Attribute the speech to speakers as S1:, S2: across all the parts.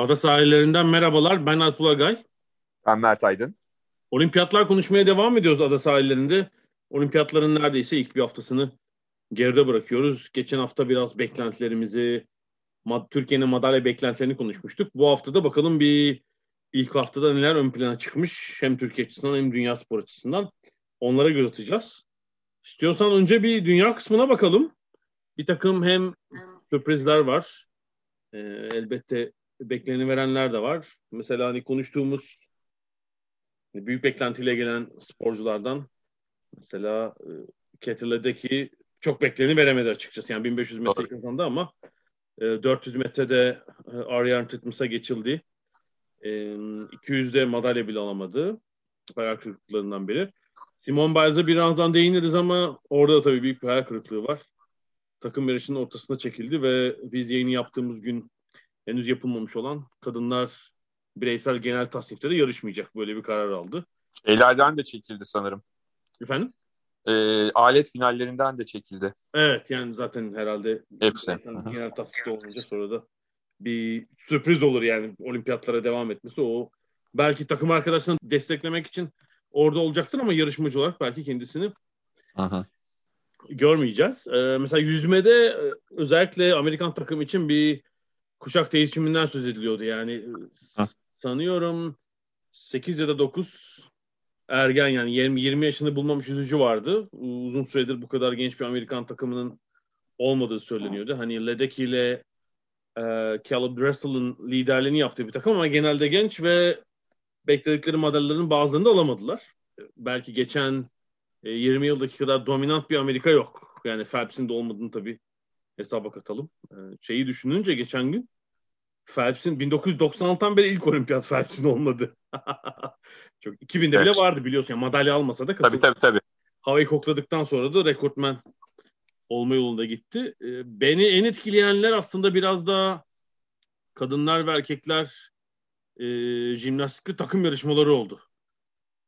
S1: Ada sahillerinden merhabalar. Ben Alp Ulagay.
S2: Ben Mert Aydın.
S1: Olimpiyatlar konuşmaya devam ediyoruz ada sahillerinde. Olimpiyatların neredeyse ilk bir haftasını geride bırakıyoruz. Geçen hafta biraz beklentilerimizi, Türkiye'nin madalya beklentilerini konuşmuştuk. Bu haftada bakalım bir ilk haftada neler ön plana çıkmış hem Türkiye açısından hem dünya spor açısından. Onlara göz atacağız. İstiyorsan önce bir dünya kısmına bakalım. Bir takım hem sürprizler var. Ee, elbette bekleni verenler de var. Mesela hani konuştuğumuz büyük beklentiyle gelen sporculardan mesela e, Kettle'deki çok bekleni veremedi açıkçası. Yani 1500 metre kazandı ama 400 e, metrede e, Ariane Titmus'a geçildi. 200'de madalya bile alamadı. Hayal kırıklıklarından biri. Simon Biles'e birazdan değiniriz ama orada da tabii büyük bir hayal kırıklığı var. Takım yarışının ortasına çekildi ve biz yayını yaptığımız gün henüz yapılmamış olan kadınlar bireysel genel tasnifte de yarışmayacak. Böyle bir karar aldı.
S2: Şeylerden de çekildi sanırım.
S1: Efendim?
S2: E, alet finallerinden de çekildi.
S1: Evet yani zaten herhalde
S2: hepsi.
S1: Genel tasnifte olunca sonra da bir sürpriz olur yani olimpiyatlara devam etmesi. O belki takım arkadaşını desteklemek için orada olacaktır ama yarışmacı olarak belki kendisini
S2: Aha.
S1: görmeyeceğiz. Ee, mesela yüzmede e, özellikle Amerikan takım için bir kuşak değişiminden söz ediliyordu. Yani
S2: ha.
S1: sanıyorum 8 ya da 9 ergen yani 20, 20 yaşını bulmamış yüzücü vardı. Uzun süredir bu kadar genç bir Amerikan takımının olmadığı söyleniyordu. Hani Ledecky ile e, Caleb Dressel'ın liderliğini yaptığı bir takım ama genelde genç ve bekledikleri madalyaların bazılarını da alamadılar. Belki geçen e, 20 yıldaki kadar dominant bir Amerika yok. Yani Phelps'in de olmadığını tabii hesaba katalım. E, şeyi düşününce geçen gün Phelps'in 1996'dan beri ilk olimpiyat Phelps'in olmadı. Çok 2000'de evet. bile vardı biliyorsun. Yani madalya almasa da
S2: katıldı. Tabii tabii tabii.
S1: Havayı kokladıktan sonra da rekortmen olma yolunda gitti. Ee, beni en etkileyenler aslında biraz daha kadınlar ve erkekler e, jimnastikli takım yarışmaları oldu.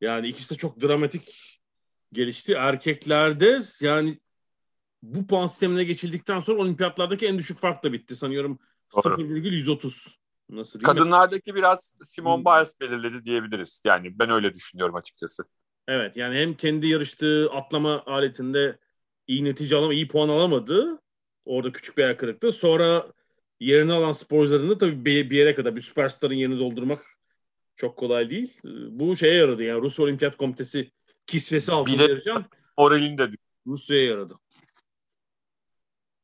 S1: Yani ikisi de çok dramatik gelişti. Erkeklerde yani bu puan sistemine geçildikten sonra olimpiyatlardaki en düşük fark da bitti. Sanıyorum 0,130.
S2: Nasıl Kadınlardaki mi? biraz Simon hmm. Biles belirledi diyebiliriz. Yani ben öyle düşünüyorum açıkçası.
S1: Evet yani hem kendi yarıştığı atlama aletinde iyi netice alamadı, iyi puan alamadı. Orada küçük bir ayak kırıktı. Sonra yerini alan sporcuların da tabii bir, yere kadar bir süperstarın yerini doldurmak çok kolay değil. Bu şeye yaradı yani Rus Olimpiyat Komitesi kisvesi altında yarışan
S2: moralin de
S1: Rusya'ya yaradı.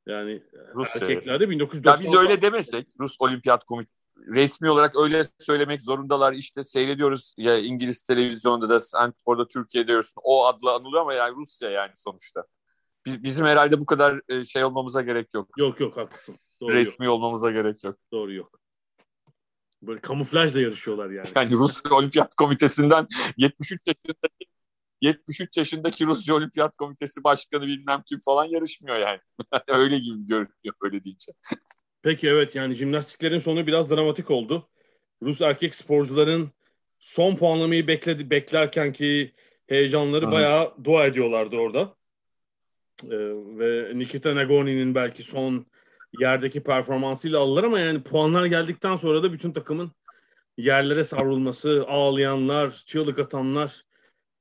S1: Yani
S2: Rusya.
S1: erkeklerde 1990
S2: Ya biz öyle demesek Rus Olimpiyat Komitesi resmi olarak öyle söylemek zorundalar. İşte seyrediyoruz ya İngiliz televizyonda da sen orada Türkiye'de diyorsun. O adla anılıyor ama yani Rusya yani sonuçta. Biz, bizim herhalde bu kadar e, şey olmamıza gerek yok.
S1: Yok yok haklısın.
S2: Doğru resmi yok. olmamıza gerek yok.
S1: Doğru yok. Böyle kamuflajla yarışıyorlar yani.
S2: Yani Rus Olimpiyat Komitesi'nden 73 yaşındaki 73 yaşındaki Rusya Olimpiyat Komitesi Başkanı bilmem kim falan yarışmıyor yani. öyle gibi görünüyor öyle deyince.
S1: Peki evet yani jimnastiklerin sonu biraz dramatik oldu. Rus erkek sporcuların son puanlamayı bekledi beklerken ki heyecanları Aha. bayağı dua ediyorlardı orada. Ee, ve Nikita Nagorny'nin belki son yerdeki performansıyla aldılar ama yani puanlar geldikten sonra da bütün takımın yerlere savrulması, ağlayanlar, çığlık atanlar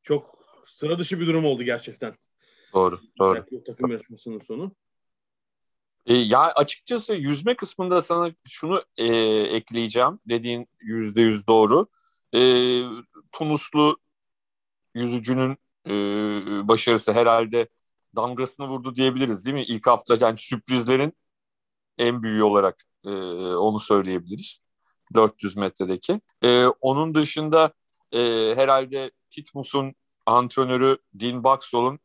S1: çok sıra dışı bir durum oldu gerçekten.
S2: Doğru, doğru.
S1: Takım yarışmasının sonu.
S2: E, ya açıkçası yüzme kısmında sana şunu e, ekleyeceğim. Dediğin yüzde yüz doğru. E, Tunuslu yüzücünün e, başarısı herhalde damgasını vurdu diyebiliriz değil mi? İlk hafta yani sürprizlerin en büyüğü olarak e, onu söyleyebiliriz. 400 metredeki. E, onun dışında e, herhalde Titmus'un antrenörü Dean Baxwell'un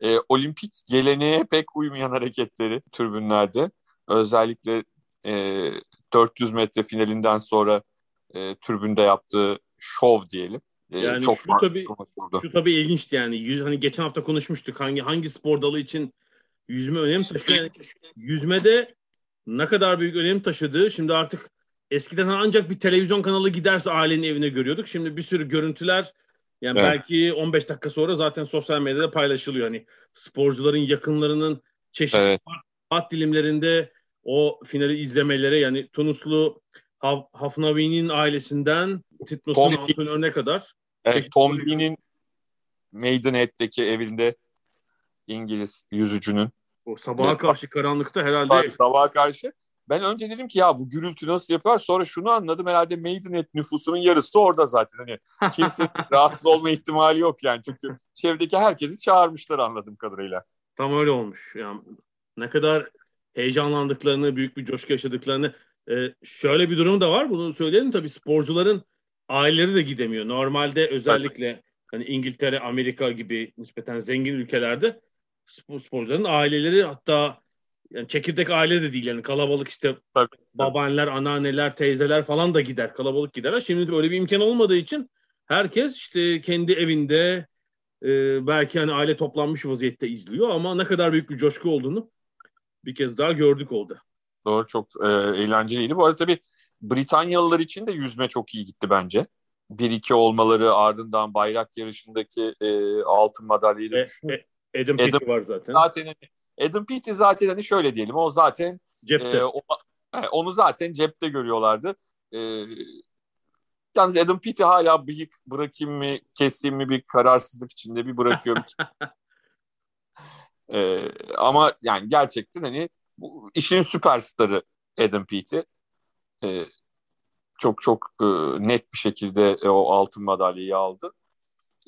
S2: e, olimpik geleneğe pek uymayan hareketleri tribünlerde. Özellikle e, 400 metre finalinden sonra e, tribünde yaptığı şov diyelim.
S1: E, yani çok şu tabii, şu tabii ilginçti yani. Yüz, hani geçen hafta konuşmuştuk hangi hangi spor dalı için yüzme önem taşıyor. Yani yüzmede ne kadar büyük önem taşıdığı şimdi artık eskiden ancak bir televizyon kanalı giderse ailenin evine görüyorduk. Şimdi bir sürü görüntüler yani evet. belki 15 dakika sonra zaten sosyal medyada paylaşılıyor. Hani sporcuların yakınlarının çeşitli evet. saat dilimlerinde o finali izlemeleri yani Tunuslu Haf Hafnavi'nin ailesinden Titnos'un antrenörüne kadar.
S2: Evet, Tom Lee'nin Maidenhead'deki evinde İngiliz yüzücünün.
S1: O sabaha karşı karanlıkta herhalde. Tabii,
S2: sabaha karşı. Ben önce dedim ki ya bu gürültü nasıl yapar? Sonra şunu anladım herhalde Maidenhead nüfusunun yarısı orada zaten. Hani kimse rahatsız olma ihtimali yok yani. Çünkü çevredeki herkesi çağırmışlar anladığım kadarıyla.
S1: Tam öyle olmuş. Yani ne kadar heyecanlandıklarını, büyük bir coşku yaşadıklarını. Ee, şöyle bir durum da var. Bunu söyleyelim tabii sporcuların aileleri de gidemiyor. Normalde özellikle hani İngiltere, Amerika gibi nispeten zengin ülkelerde sporcuların aileleri hatta yani çekirdek aile de değil yani kalabalık işte Tabii. babaanneler, anneanneler, teyzeler falan da gider. Kalabalık giderler. Şimdi böyle bir imkan olmadığı için herkes işte kendi evinde e, belki hani aile toplanmış vaziyette izliyor ama ne kadar büyük bir coşku olduğunu bir kez daha gördük oldu.
S2: Doğru çok e, eğlenceliydi. Bu arada tabii Britanyalılar için de yüzme çok iyi gitti bence. 1-2 olmaları ardından bayrak yarışındaki e, altın madalyayı da e, düşünün.
S1: E, Adam Peaty var zaten.
S2: Zaten hani Adam Peaty zaten hani şöyle diyelim o zaten
S1: cepte. E, o,
S2: onu zaten cepte görüyorlardı. E, yalnız Adam Peaty hala bıyık bırakayım mı keseyim mi bir kararsızlık içinde bir bırakıyor. e, ama yani gerçekten hani bu işin süperstarı Adam Peaty. E, çok çok e, net bir şekilde e, o altın madalyayı aldı.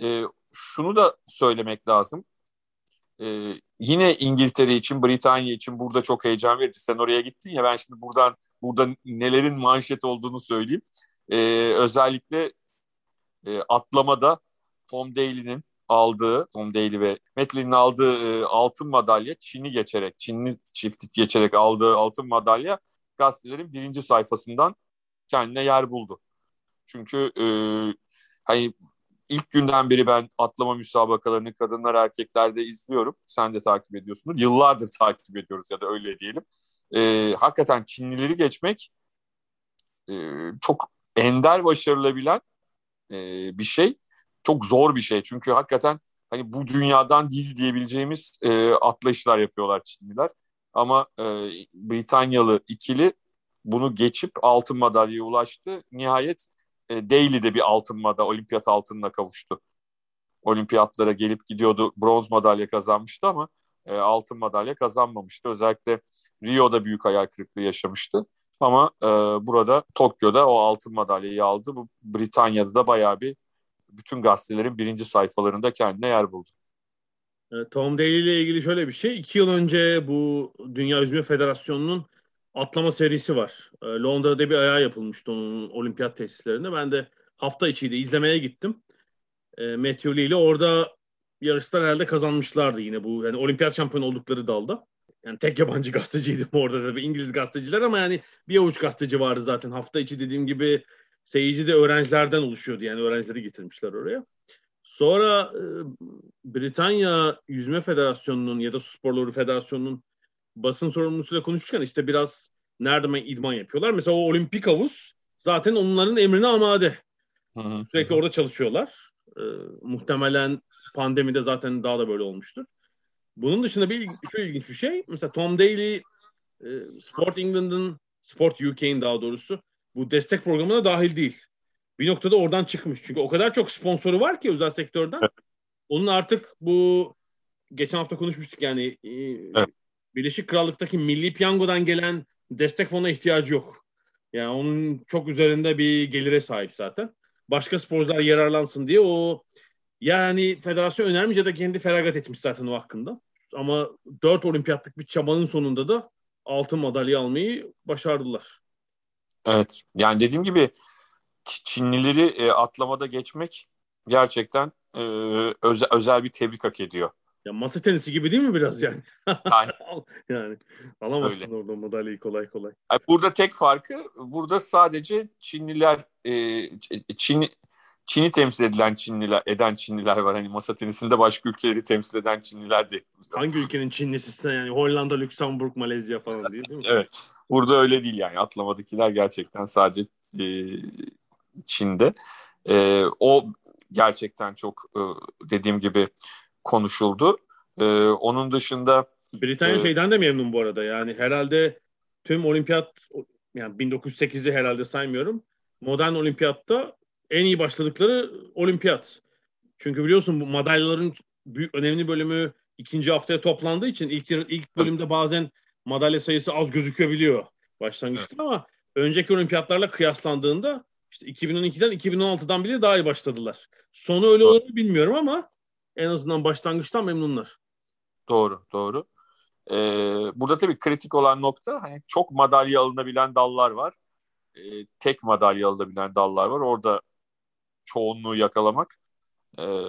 S2: E, şunu da söylemek lazım. E, yine İngiltere için, Britanya için burada çok heyecan verici. Sen oraya gittin ya ben şimdi buradan burada nelerin manşet olduğunu söyleyeyim. E, özellikle e, atlamada Tom Daly'nin aldığı, Tom Daly ve Metlin'in aldığı e, altın madalya Çin'i geçerek, Çinli çiftlik geçerek aldığı altın madalya gazetelerin birinci sayfasından kendine yer buldu. Çünkü e, hani ilk günden beri ben atlama müsabakalarını kadınlar erkeklerde izliyorum. Sen de takip ediyorsunuz. Yıllardır takip ediyoruz ya da öyle diyelim. E, hakikaten Çinlileri geçmek e, çok ender başarılabilen e, bir şey. Çok zor bir şey. Çünkü hakikaten hani bu dünyadan değil diyebileceğimiz e, atlayışlar yapıyorlar Çinliler. Ama e, Britanyalı ikili bunu geçip altın madalyaya ulaştı. Nihayet e, Daly bir altın madalya, olimpiyat altınına kavuştu. Olimpiyatlara gelip gidiyordu. Bronz madalya kazanmıştı ama e, altın madalya kazanmamıştı. Özellikle Rio'da büyük hayal kırıklığı yaşamıştı. Ama e, burada Tokyo'da o altın madalyayı aldı. Bu Britanya'da da bayağı bir bütün gazetelerin birinci sayfalarında kendine yer buldu.
S1: E, Tom Daly ile ilgili şöyle bir şey. İki yıl önce bu Dünya Yüzme Federasyonu'nun atlama serisi var. E, Londra'da bir ayağı yapılmıştı onun olimpiyat tesislerinde. Ben de hafta içiydi izlemeye gittim. E, Matthew Lee ile orada yarıştan herhalde kazanmışlardı yine bu yani olimpiyat şampiyonu oldukları dalda. Yani tek yabancı gazeteciydim orada tabii İngiliz gazeteciler ama yani bir avuç gazeteci vardı zaten. Hafta içi dediğim gibi seyirci de öğrencilerden oluşuyordu yani öğrencileri getirmişler oraya. Sonra e, Britanya Yüzme Federasyonu'nun ya da Sporları Federasyonu'nun basın sorumlusuyla konuşurken işte biraz nerede idman yapıyorlar. Mesela o olimpik havuz zaten onların emrine amade. Sürekli orada çalışıyorlar. Ee, muhtemelen pandemide zaten daha da böyle olmuştur. Bunun dışında bir şu ilginç bir şey. Mesela Tom Daly e, Sport England'ın Sport UK'in daha doğrusu bu destek programına dahil değil. Bir noktada oradan çıkmış. Çünkü o kadar çok sponsoru var ki özel sektörden. Onun artık bu geçen hafta konuşmuştuk yani e, evet. Birleşik Krallık'taki Milli Piyango'dan gelen destek fonuna ihtiyacı yok. Yani onun çok üzerinde bir gelire sahip zaten. Başka sporcular yararlansın diye o yani federasyon önermiş ya da kendi feragat etmiş zaten o hakkında. Ama dört olimpiyatlık bir çabanın sonunda da altın madalya almayı başardılar.
S2: Evet. Yani dediğim gibi Çinlileri e, atlamada geçmek gerçekten e, özel, özel bir tebrik hak ediyor.
S1: Ya masa tenisi gibi değil mi biraz yani?
S2: Yani,
S1: yani alamazsın
S2: Öyle.
S1: orada madalyayı kolay kolay.
S2: Yani burada tek farkı burada sadece Çinliler e, Çin Çin'i temsil edilen Çinliler eden Çinliler var. Hani masa tenisinde başka ülkeleri temsil eden Çinliler değil.
S1: Hangi ülkenin Çinlisi yani Hollanda, Lüksemburg, Malezya falan değil, değil mi?
S2: Evet. Burada öyle değil yani. Atlamadakiler gerçekten sadece e, Çin'de. E, o gerçekten çok e, dediğim gibi konuşuldu. E, onun dışında
S1: Britanya
S2: Evet.
S1: şeyden de memnun bu arada. Yani herhalde tüm olimpiyat yani 1908'i herhalde saymıyorum. Modern olimpiyatta en iyi başladıkları olimpiyat. Çünkü biliyorsun bu madalyaların büyük önemli bölümü ikinci haftaya toplandığı için ilk ilk bölümde bazen madalya sayısı az gözükebiliyor başlangıçta ama önceki olimpiyatlarla kıyaslandığında işte 2012'den 2016'dan bile daha iyi başladılar. Sonu öyle olur mu bilmiyorum ama en azından başlangıçtan memnunlar.
S2: Doğru, doğru. Ee, burada tabii kritik olan nokta hani çok madalya alınabilen dallar var. Ee, tek madalya alınabilen dallar var. Orada çoğunluğu yakalamak ee,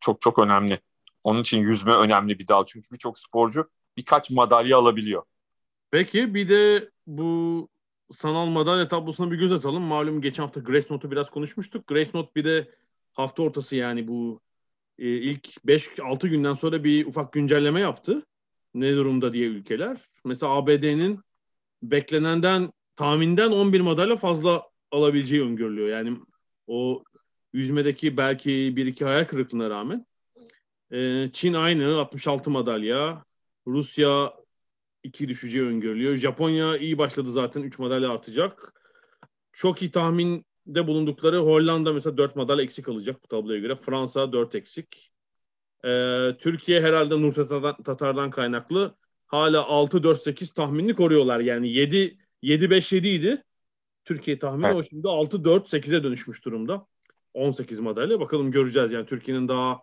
S2: çok çok önemli. Onun için yüzme önemli bir dal. Çünkü birçok sporcu birkaç madalya alabiliyor.
S1: Peki bir de bu sanal madalya tablosuna bir göz atalım. Malum geçen hafta Grace Note'u biraz konuşmuştuk. Grace Note bir de hafta ortası yani bu e, ilk 5-6 günden sonra bir ufak güncelleme yaptı. Ne durumda diye ülkeler. Mesela ABD'nin beklenenden tahminden 11 madalya fazla alabileceği öngörülüyor. Yani o yüzmedeki belki 1-2 hayal kırıklığına rağmen. E, Çin aynı 66 madalya. Rusya 2 düşeceği öngörülüyor. Japonya iyi başladı zaten 3 madalya artacak. Çok iyi tahminde bulundukları Hollanda mesela 4 madalya eksik alacak bu tabloya göre. Fransa 4 eksik. Ee, Türkiye herhalde Nur Tatar'dan, Tatar'dan kaynaklı hala 6-4-8 tahminini koruyorlar. Yani 7 7-5-7 idi. Türkiye tahmini
S2: Evet.
S1: o şimdi 6-4-8'e dönüşmüş durumda. 18 madalya. Bakalım göreceğiz yani Türkiye'nin daha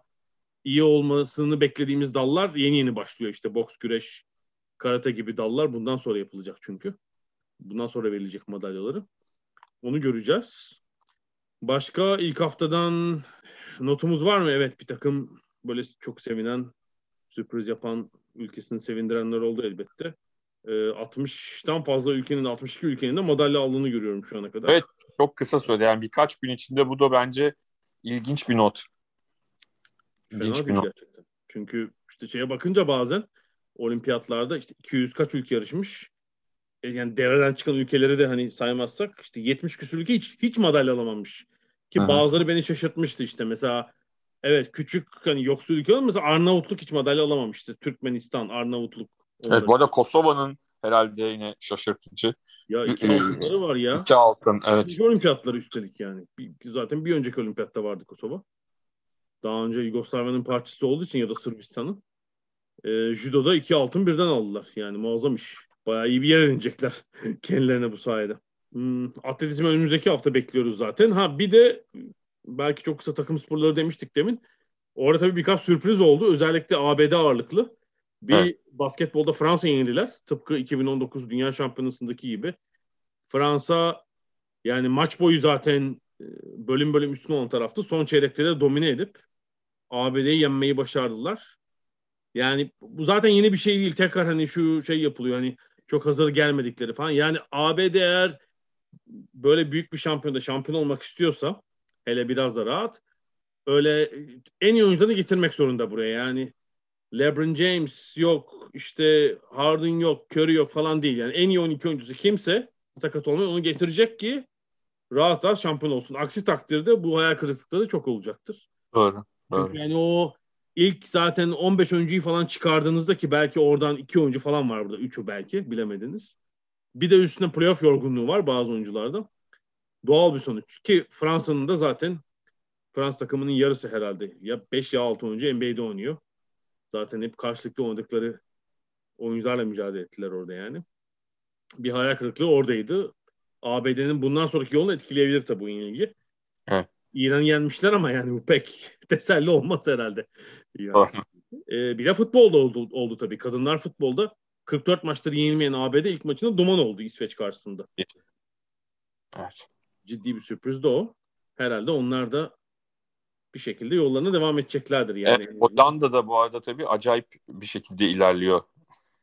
S1: iyi olmasını beklediğimiz dallar yeni yeni başlıyor. İşte boks, güreş, karate gibi dallar bundan sonra yapılacak çünkü. Bundan sonra verilecek madalyaları. Onu göreceğiz. Başka ilk haftadan notumuz var mı? Evet bir takım böyle çok sevinen, sürpriz yapan, ülkesini sevindirenler oldu elbette. Ee, 60'tan fazla ülkenin, 62 ülkenin de madalya aldığını görüyorum şu ana kadar.
S2: Evet. Çok kısa sürede yani birkaç gün içinde bu da bence ilginç bir not.
S1: Fena
S2: İlginç bir not.
S1: gerçekten. Çünkü işte şeye bakınca bazen olimpiyatlarda işte 200 kaç ülke yarışmış. E, Yani devreden çıkan ülkeleri de hani saymazsak işte 70 küsur ülke hiç, hiç madalya alamamış. Ki
S2: hı.
S1: bazıları beni şaşırtmıştı işte mesela evet küçük hani yoksul ülke ama mesela Arnavutluk hiç madalya alamamıştı. Türkmenistan, Arnavutluk.
S2: Evet
S1: onların.
S2: bu arada Kosova'nın herhalde yine şaşırtıcı.
S1: Ya iki altınları var ya.
S2: İki altın. Evet.
S1: İkinci olimpiyatları üstelik yani. Bir- zaten bir önceki olimpiyatta vardı Kosova. Daha önce Yugoslavya'nın parçası olduğu için ya da Sırbistan'ın. E, judoda iki altın birden aldılar. Yani muazzam iş. Bayağı iyi bir yer edinecekler kendilerine bu sayede. Hmm, atletizmi önümüzdeki hafta bekliyoruz zaten. Ha bir de belki çok kısa takım sporları demiştik demin. Orada tabii birkaç sürpriz oldu. Özellikle ABD ağırlıklı. Bir
S2: Evet.
S1: basketbolda Fransa yenildiler. Tıpkı 2019 Dünya Şampiyonası'ndaki gibi. Fransa yani maç boyu zaten e, bölüm bölüm üstün olan taraftı. Son çeyrekte de domine edip ABD'yi yenmeyi başardılar. Yani bu zaten yeni bir şey değil. Tekrar hani şu şey yapılıyor hani çok hazır gelmedikleri falan. Yani ABD eğer böyle büyük bir şampiyonda şampiyon olmak istiyorsa hele biraz da rahat öyle en iyi oyuncularını getirmek zorunda buraya. Yani LeBron James yok, işte Harden yok, Curry yok falan değil. Yani en iyi 12 oyuncusu kimse sakat olmayan onu getirecek ki rahat rahat şampiyon olsun. Aksi takdirde bu hayal kırıklıkları çok olacaktır.
S2: Doğru. Doğru.
S1: Çünkü yani o ilk zaten 15 oyuncuyu falan çıkardığınızda ki belki oradan 2 oyuncu falan var burada. 3'ü belki bilemediniz. Bir de üstüne playoff yorgunluğu var bazı oyuncularda. Doğal bir sonuç. Ki Fransa'nın da zaten Frans takımının yarısı herhalde. Ya 5 ya 6 oyuncu NBA'de oynuyor. Zaten hep karşılıklı oynadıkları oyuncularla mücadele ettiler orada yani. Bir hayal kırıklığı oradaydı. ABD'nin bundan sonraki yolunu etkileyebilir tabii bu yenilgi. İran'ı yenmişler ama yani bu pek teselli olmaz herhalde. Ee, bir de futbolda oldu, oldu tabii. Kadınlar futbolda 44 maçtır yenilmeyen ABD ilk maçında duman oldu İsveç karşısında.
S2: Evet.
S1: Ciddi bir sürpriz de o. Herhalde onlar da bir şekilde yollarına devam edeceklerdir. Yani.
S2: Evet, Hollanda da bu arada tabii acayip bir şekilde ilerliyor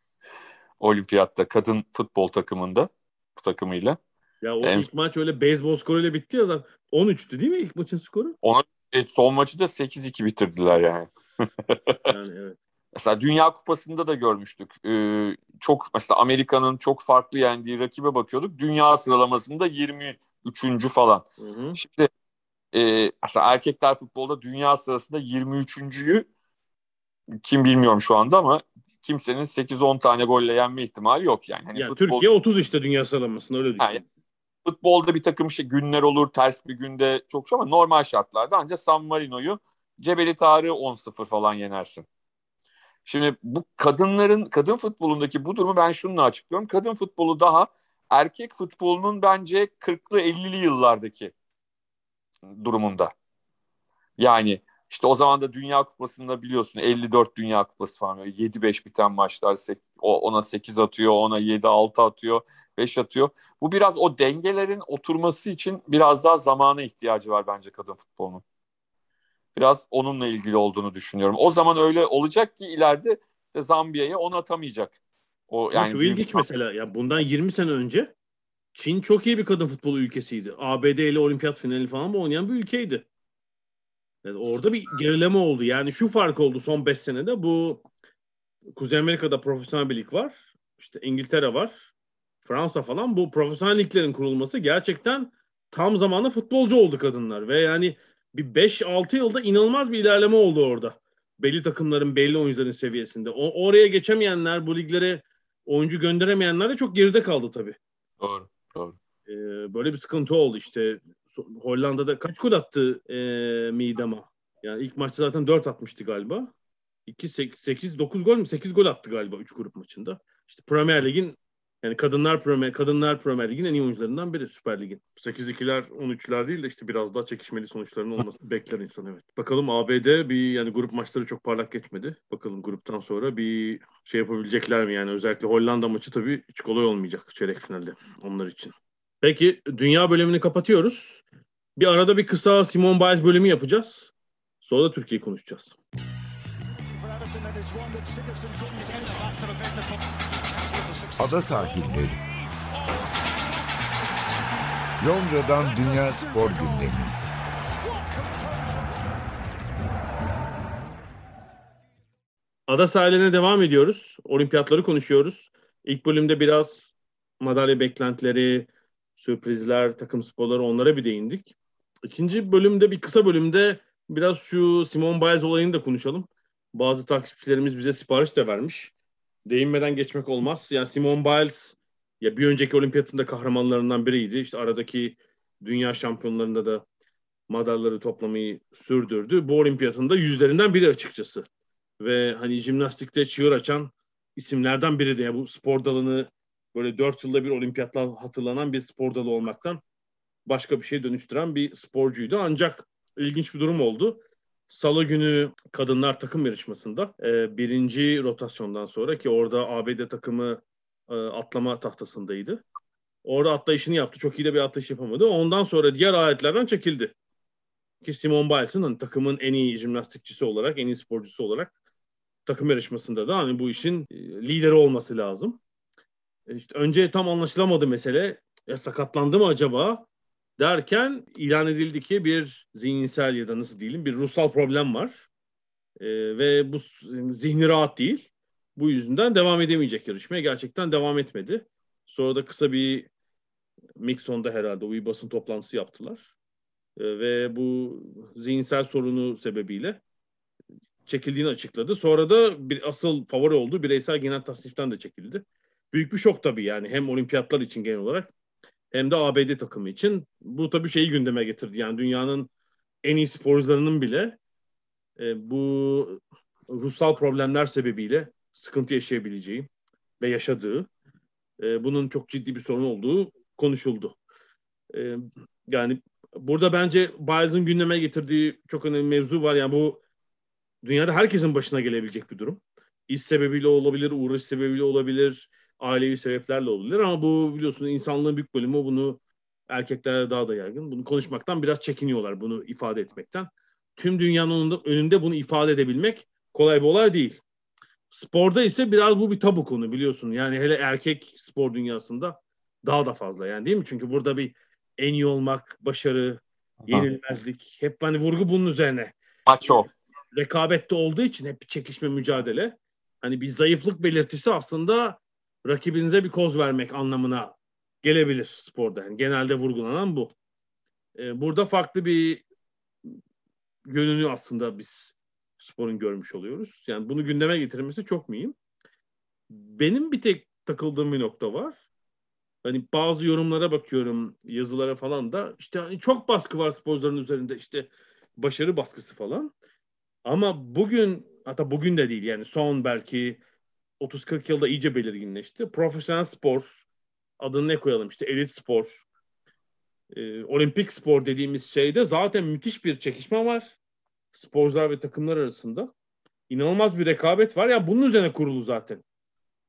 S2: olimpiyatta kadın futbol takımında bu takımıyla.
S1: Ya o en... ilk maç öyle beyzbol skoruyla bitti ya zaten. 13'tü değil mi ilk maçın skoru?
S2: Onu e, son maçı da 8-2 bitirdiler yani. yani evet. Mesela Dünya Kupası'nda da görmüştük. Ee, çok mesela Amerika'nın çok farklı yendiği rakibe bakıyorduk. Dünya sıralamasında 23. falan. Hı hı. Şimdi e, mesela erkekler futbolda dünya sırasında 23.yü kim bilmiyorum şu anda ama kimsenin 8-10 tane golle yenme ihtimali yok yani. Hani
S1: ya futbol... Türkiye 30 işte dünya sıralamasında öyle düşün. Yani,
S2: futbolda bir takım şey günler olur, ters bir günde çok şey ama normal şartlarda ancak San Marino'yu Cebeli Tarık'ı 10-0 falan yenersin. Şimdi bu kadınların, kadın futbolundaki bu durumu ben şununla açıklıyorum. Kadın futbolu daha erkek futbolunun bence 40'lı 50'li yıllardaki durumunda. Yani işte o zaman da Dünya Kupası'nda biliyorsun 54 Dünya Kupası falan 7-5 biten maçlar ona 8 atıyor, ona 7-6 atıyor, 5 atıyor. Bu biraz o dengelerin oturması için biraz daha zamana ihtiyacı var bence kadın futbolunun. Biraz onunla ilgili olduğunu düşünüyorum. O zaman öyle olacak ki ileride de Zambiya'ya onu atamayacak.
S1: O yani şu ilginç bir... mesela ya bundan 20 sene önce Çin çok iyi bir kadın futbolu ülkesiydi. ABD ile olimpiyat finali falan oynayan bir ülkeydi. Yani orada bir gerileme oldu. Yani şu fark oldu son 5 senede. Bu Kuzey Amerika'da profesyonel bir lig var. İşte İngiltere var. Fransa falan. Bu profesyonel liglerin kurulması gerçekten tam zamanlı futbolcu oldu kadınlar. Ve yani bir 5-6 yılda inanılmaz bir ilerleme oldu orada. Belli takımların, belli oyuncuların seviyesinde. O, oraya geçemeyenler, bu liglere oyuncu gönderemeyenler de çok geride kaldı tabii.
S2: Doğru, doğru.
S1: Ee, böyle bir sıkıntı oldu işte. Hollanda'da kaç gol attı e, Midama? Yani ilk maçta zaten 4 atmıştı galiba. 2 8 9 gol mü? 8 gol attı galiba 3 grup maçında. İşte Premier Lig'in yani kadınlar Premier kadınlar Premier Lig'in en iyi oyuncularından biri Süper Lig'in. 8-2'ler 13'ler değil de işte biraz daha çekişmeli sonuçların olması bekler insan evet. Bakalım ABD bir yani grup maçları çok parlak geçmedi. Bakalım gruptan sonra bir şey yapabilecekler mi yani özellikle Hollanda maçı tabii hiç kolay olmayacak çeyrek finalde onlar için. Peki dünya bölümünü kapatıyoruz. Bir arada bir kısa Simon Biles bölümü yapacağız. Sonra da Türkiye'yi konuşacağız.
S3: Ada sahilleri. Londra'dan Dünya Spor Gündemi.
S1: Ada sahillerine devam ediyoruz. Olimpiyatları konuşuyoruz. İlk bölümde biraz madalya beklentileri, sürprizler, takım sporları onlara bir değindik. İkinci bölümde bir kısa bölümde biraz şu Simon Biles olayını da konuşalım. Bazı takipçilerimiz bize sipariş de vermiş. Değinmeden geçmek olmaz. Yani Simon Biles ya bir önceki olimpiyatında kahramanlarından biriydi. İşte aradaki dünya şampiyonlarında da madalyaları toplamayı sürdürdü. Bu olimpiyatında yüzlerinden biri açıkçası. Ve hani jimnastikte çığır açan isimlerden biri de. Yani bu spor dalını böyle dört yılda bir olimpiyatlar hatırlanan bir spor dalı olmaktan başka bir şey dönüştüren bir sporcuydu. Ancak ilginç bir durum oldu. Salı günü kadınlar takım yarışmasında e, birinci rotasyondan sonra ki orada ABD takımı e, atlama tahtasındaydı. Orada atlayışını yaptı. Çok iyi de bir atlayış yapamadı. Ondan sonra diğer aletlerden çekildi. Ki Simon Biles'ın hani, takımın en iyi jimnastikçisi olarak, en iyi sporcusu olarak takım yarışmasında da hani bu işin e, lideri olması lazım. E, işte önce tam anlaşılamadı mesele. Ya sakatlandı mı acaba? derken ilan edildi ki bir zihinsel ya da nasıl diyelim bir ruhsal problem var. E, ve bu zihni rahat değil. Bu yüzünden devam edemeyecek yarışmaya. Gerçekten devam etmedi. Sonra da kısa bir Mixon'da herhalde bir toplantısı yaptılar. E, ve bu zihinsel sorunu sebebiyle çekildiğini açıkladı. Sonra da bir asıl favori oldu. Bireysel genel tasniften de çekildi. Büyük bir şok tabii yani hem olimpiyatlar için genel olarak hem de ABD takımı için. Bu tabii şeyi gündeme getirdi. Yani dünyanın en iyi sporcularının bile e, bu ruhsal problemler sebebiyle sıkıntı yaşayabileceği ve yaşadığı e, bunun çok ciddi bir sorun olduğu konuşuldu. E, yani burada bence Biles'ın gündeme getirdiği çok önemli mevzu var. Yani bu dünyada herkesin başına gelebilecek bir durum. İş sebebiyle olabilir, uğraş sebebiyle olabilir, ailevi sebeplerle olabilir ama bu biliyorsunuz insanlığın büyük bölümü bunu erkeklere daha da yaygın. Bunu konuşmaktan biraz çekiniyorlar bunu ifade etmekten. tüm dünyanın önünde bunu ifade edebilmek kolay bir olay değil. Sporda ise biraz bu bir tabu konu biliyorsun. Yani hele erkek spor dünyasında daha da fazla yani değil mi? Çünkü burada bir en iyi olmak, başarı, yenilmezlik hep hani vurgu bunun üzerine.
S2: Maço.
S1: Rekabette olduğu için hep bir çekişme mücadele. Hani bir zayıflık belirtisi aslında rakibinize bir koz vermek anlamına gelebilir sporda. Yani genelde vurgulanan bu. Ee, burada farklı bir yönünü aslında biz sporun görmüş oluyoruz. Yani bunu gündeme getirmesi çok mühim. Benim bir tek takıldığım bir nokta var. Hani bazı yorumlara bakıyorum, yazılara falan da işte hani çok baskı var sporcuların üzerinde işte başarı baskısı falan. Ama bugün hatta bugün de değil yani son belki 30-40 yılda iyice belirginleşti. Profesyonel spor adını ne koyalım işte elit spor, e, olimpik spor dediğimiz şeyde zaten müthiş bir çekişme var. Sporcular ve takımlar arasında. İnanılmaz bir rekabet var. Ya yani bunun üzerine kurulu zaten.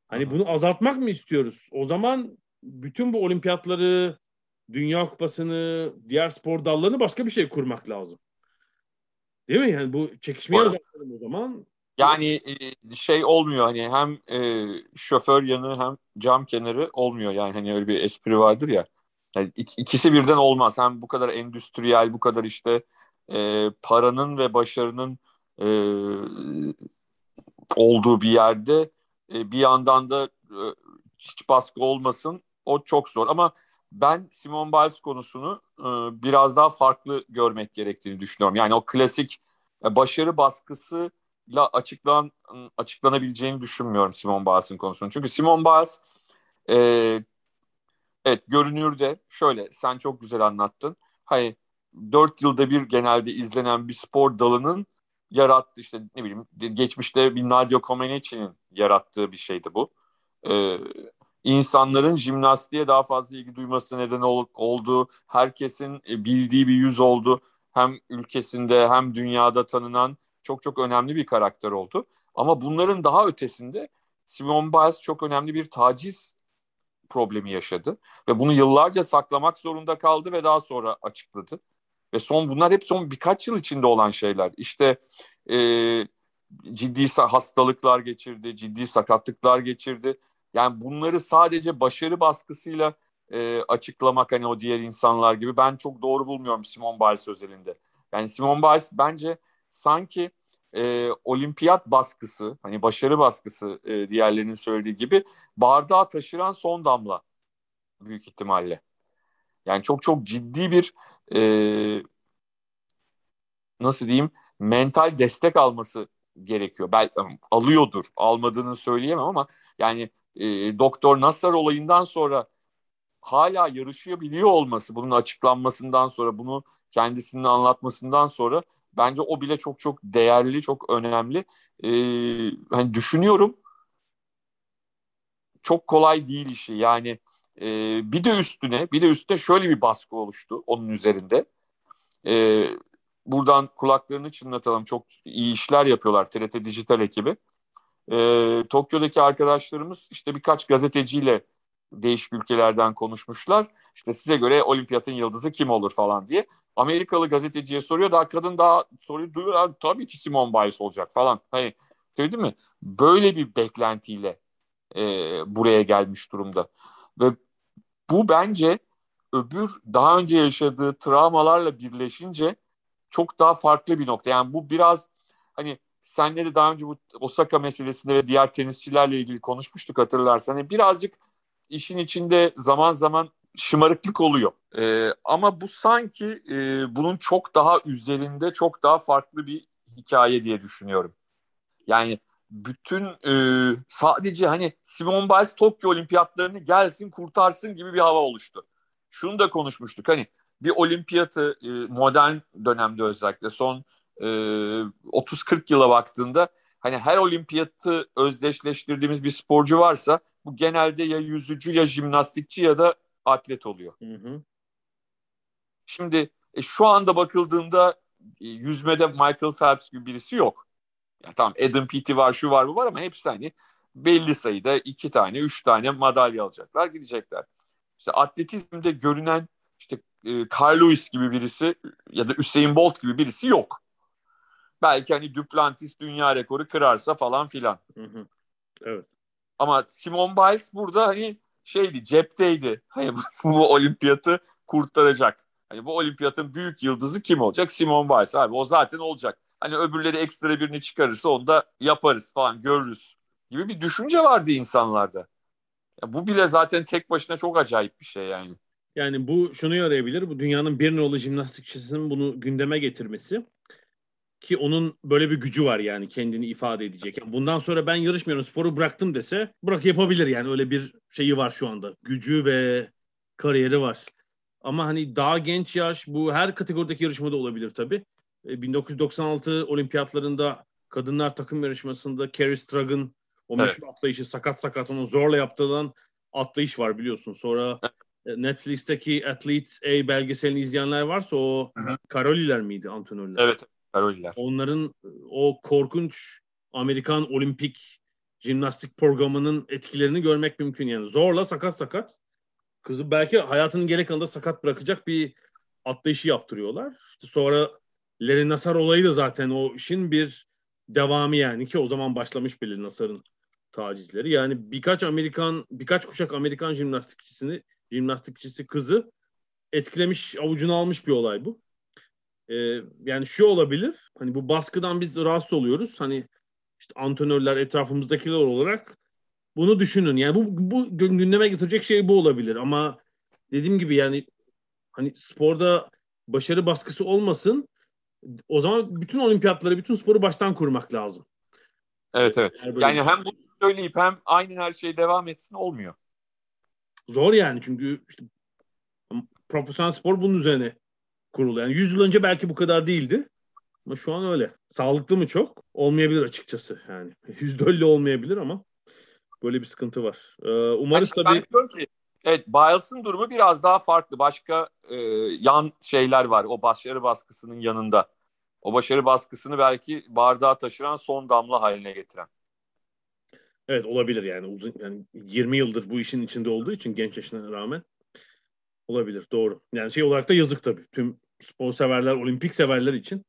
S1: Hani bunu azaltmak mı istiyoruz? O zaman bütün bu olimpiyatları, Dünya Kupası'nı, diğer spor dallarını başka bir şey kurmak lazım. Değil mi? Yani bu çekişmeyi azaltalım o zaman.
S2: Yani şey olmuyor hani hem e, şoför yanı hem cam kenarı olmuyor yani hani öyle bir espri vardır ya. Yani ikisi birden olmaz. Hem bu kadar endüstriyel, bu kadar işte e, paranın ve başarının e, olduğu bir yerde e, bir yandan da e, hiç baskı olmasın o çok zor ama ben Simon Biles konusunu e, biraz daha farklı görmek gerektiğini düşünüyorum. Yani o klasik e, başarı baskısıyla açıklan açıklanabileceğini düşünmüyorum Simon Biles'in konusunu. Çünkü Simon Biles e, evet görünürde şöyle sen çok güzel anlattın. Hayır dört yılda bir genelde izlenen bir spor dalının yarattığı işte ne bileyim geçmişte bir Nadia Comaneci'nin yarattığı bir şeydi bu. Ee, insanların jimnastiğe daha fazla ilgi duyması neden ol, oldu. Herkesin e, bildiği bir yüz oldu. Hem ülkesinde hem dünyada tanınan çok çok önemli bir karakter oldu. Ama bunların daha ötesinde Simon Biles çok önemli bir taciz problemi yaşadı. Ve bunu yıllarca saklamak zorunda kaldı ve daha sonra açıkladı. Ve son bunlar hep son birkaç yıl içinde olan şeyler. İşte e, ciddi hastalıklar geçirdi, ciddi sakatlıklar geçirdi. Yani bunları sadece başarı baskısıyla e, açıklamak hani o diğer insanlar gibi ben çok doğru bulmuyorum Simon Biles özelinde. Yani Simon Biles bence sanki e, olimpiyat baskısı hani başarı baskısı e, diğerlerinin söylediği gibi bardağı taşıran son damla büyük ihtimalle. Yani çok çok ciddi bir e, nasıl diyeyim mental destek alması gerekiyor. Belki alıyordur, almadığını söyleyemem ama yani e, Doktor Nasser olayından sonra hala yarışabiliyor olması, bunun açıklanmasından sonra, bunu kendisinin anlatmasından sonra bence o bile çok çok değerli, çok önemli. E, hani düşünüyorum çok kolay değil işi. Yani e, bir de üstüne, bir de üstüne şöyle bir baskı oluştu onun üzerinde. E, buradan kulaklarını çınlatalım. Çok iyi işler yapıyorlar TRT Dijital ekibi. E, Tokyo'daki arkadaşlarımız işte birkaç gazeteciyle değişik ülkelerden konuşmuşlar. İşte size göre olimpiyatın yıldızı kim olur falan diye. Amerikalı gazeteciye soruyor. Daha kadın daha soruyu duyuyor. Tabii ki Simon Biles olacak falan. Hani değil mi? Böyle bir beklentiyle e, buraya gelmiş durumda. Ve bu bence öbür daha önce yaşadığı travmalarla birleşince çok daha farklı bir nokta. Yani bu biraz hani senle de daha önce bu Osaka meselesinde ve diğer tenisçilerle ilgili konuşmuştuk hatırlarsan. Hani birazcık işin içinde zaman zaman şımarıklık oluyor. Ee, ama bu sanki e, bunun çok daha üzerinde çok daha farklı bir hikaye diye düşünüyorum. Yani bütün e, sadece hani Simon Biles Tokyo Olimpiyatlarını gelsin kurtarsın gibi bir hava oluştu. Şunu da konuşmuştuk hani bir olimpiyatı e, modern dönemde özellikle son e, 30-40 yıla baktığında hani her olimpiyatı özdeşleştirdiğimiz bir sporcu varsa bu genelde ya yüzücü ya jimnastikçi ya da atlet oluyor. Hı hı. Şimdi e, şu anda bakıldığında e, yüzmede Michael Phelps gibi birisi yok. Ya tamam Adam Peaty var şu var bu var ama hepsi hani belli sayıda iki tane üç tane madalya alacaklar gidecekler. İşte atletizmde görünen işte e, Carl Lewis gibi birisi ya da Usain Bolt gibi birisi yok. belki hani Duplantis dünya rekoru kırarsa falan filan.
S1: Hı hı. Evet.
S2: Ama Simon Biles burada hani şeydi cepteydi. Hani bu, bu olimpiyatı kurtaracak. Hani bu olimpiyatın büyük yıldızı kim olacak? Simon Biles abi o zaten olacak. Hani öbürleri ekstra birini çıkarırsa onu da yaparız falan görürüz gibi bir düşünce vardı insanlarda. Ya bu bile zaten tek başına çok acayip bir şey yani.
S1: Yani bu şunu yarayabilir. Bu dünyanın bir nolu jimnastikçisinin bunu gündeme getirmesi. Ki onun böyle bir gücü var yani kendini ifade edecek. Yani bundan sonra ben yarışmıyorum sporu bıraktım dese bırak yapabilir yani öyle bir şeyi var şu anda. Gücü ve kariyeri var. Ama hani daha genç yaş bu her kategorideki yarışmada olabilir tabii. 1996 e, olimpiyatlarında kadınlar takım yarışmasında Carrie Strug'ın o meşhur evet. atlayışı sakat sakat onu zorla yaptığından atlayış var biliyorsun. Sonra e, Netflix'teki Athlete A belgeselini izleyenler varsa o Hı-hı. Karoliler miydi antrenörler?
S2: Evet, Karoliler.
S1: Onların e, o korkunç Amerikan olimpik jimnastik programının etkilerini görmek mümkün yani. Zorla sakat sakat kızı belki hayatının geri kalanında sakat bırakacak bir atlayışı yaptırıyorlar. İşte sonra Larry Nassar olayı da zaten o işin bir devamı yani ki o zaman başlamış bile Nassar'ın tacizleri. Yani birkaç Amerikan, birkaç kuşak Amerikan jimnastikçisini, jimnastikçisi kızı etkilemiş, avucunu almış bir olay bu. Ee, yani şu olabilir, hani bu baskıdan biz rahatsız oluyoruz. Hani işte antrenörler, etrafımızdakiler olarak bunu düşünün. Yani bu, bu gündeme getirecek şey bu olabilir. Ama dediğim gibi yani hani sporda başarı baskısı olmasın. O zaman bütün olimpiyatları, bütün sporu baştan kurmak lazım.
S2: Evet evet. Yani, yani hem bunu söyleyip hem aynı her şey devam etsin olmuyor.
S1: Zor yani çünkü işte profesyonel spor bunun üzerine kurulu. Yani 100 yıl önce belki bu kadar değildi. Ama şu an öyle. Sağlıklı mı çok? Olmayabilir açıkçası. Yani %50 olmayabilir ama Böyle bir sıkıntı var. Ee, umarız yani tabii... Ben
S2: ki, evet Biles'ın durumu biraz daha farklı. Başka e, yan şeyler var o başarı baskısının yanında. O başarı baskısını belki bardağa taşıran son damla haline getiren.
S1: Evet olabilir yani uzun yani 20 yıldır bu işin içinde olduğu için genç yaşına rağmen olabilir doğru. Yani şey olarak da yazık tabii. Tüm spor severler, olimpik severler için.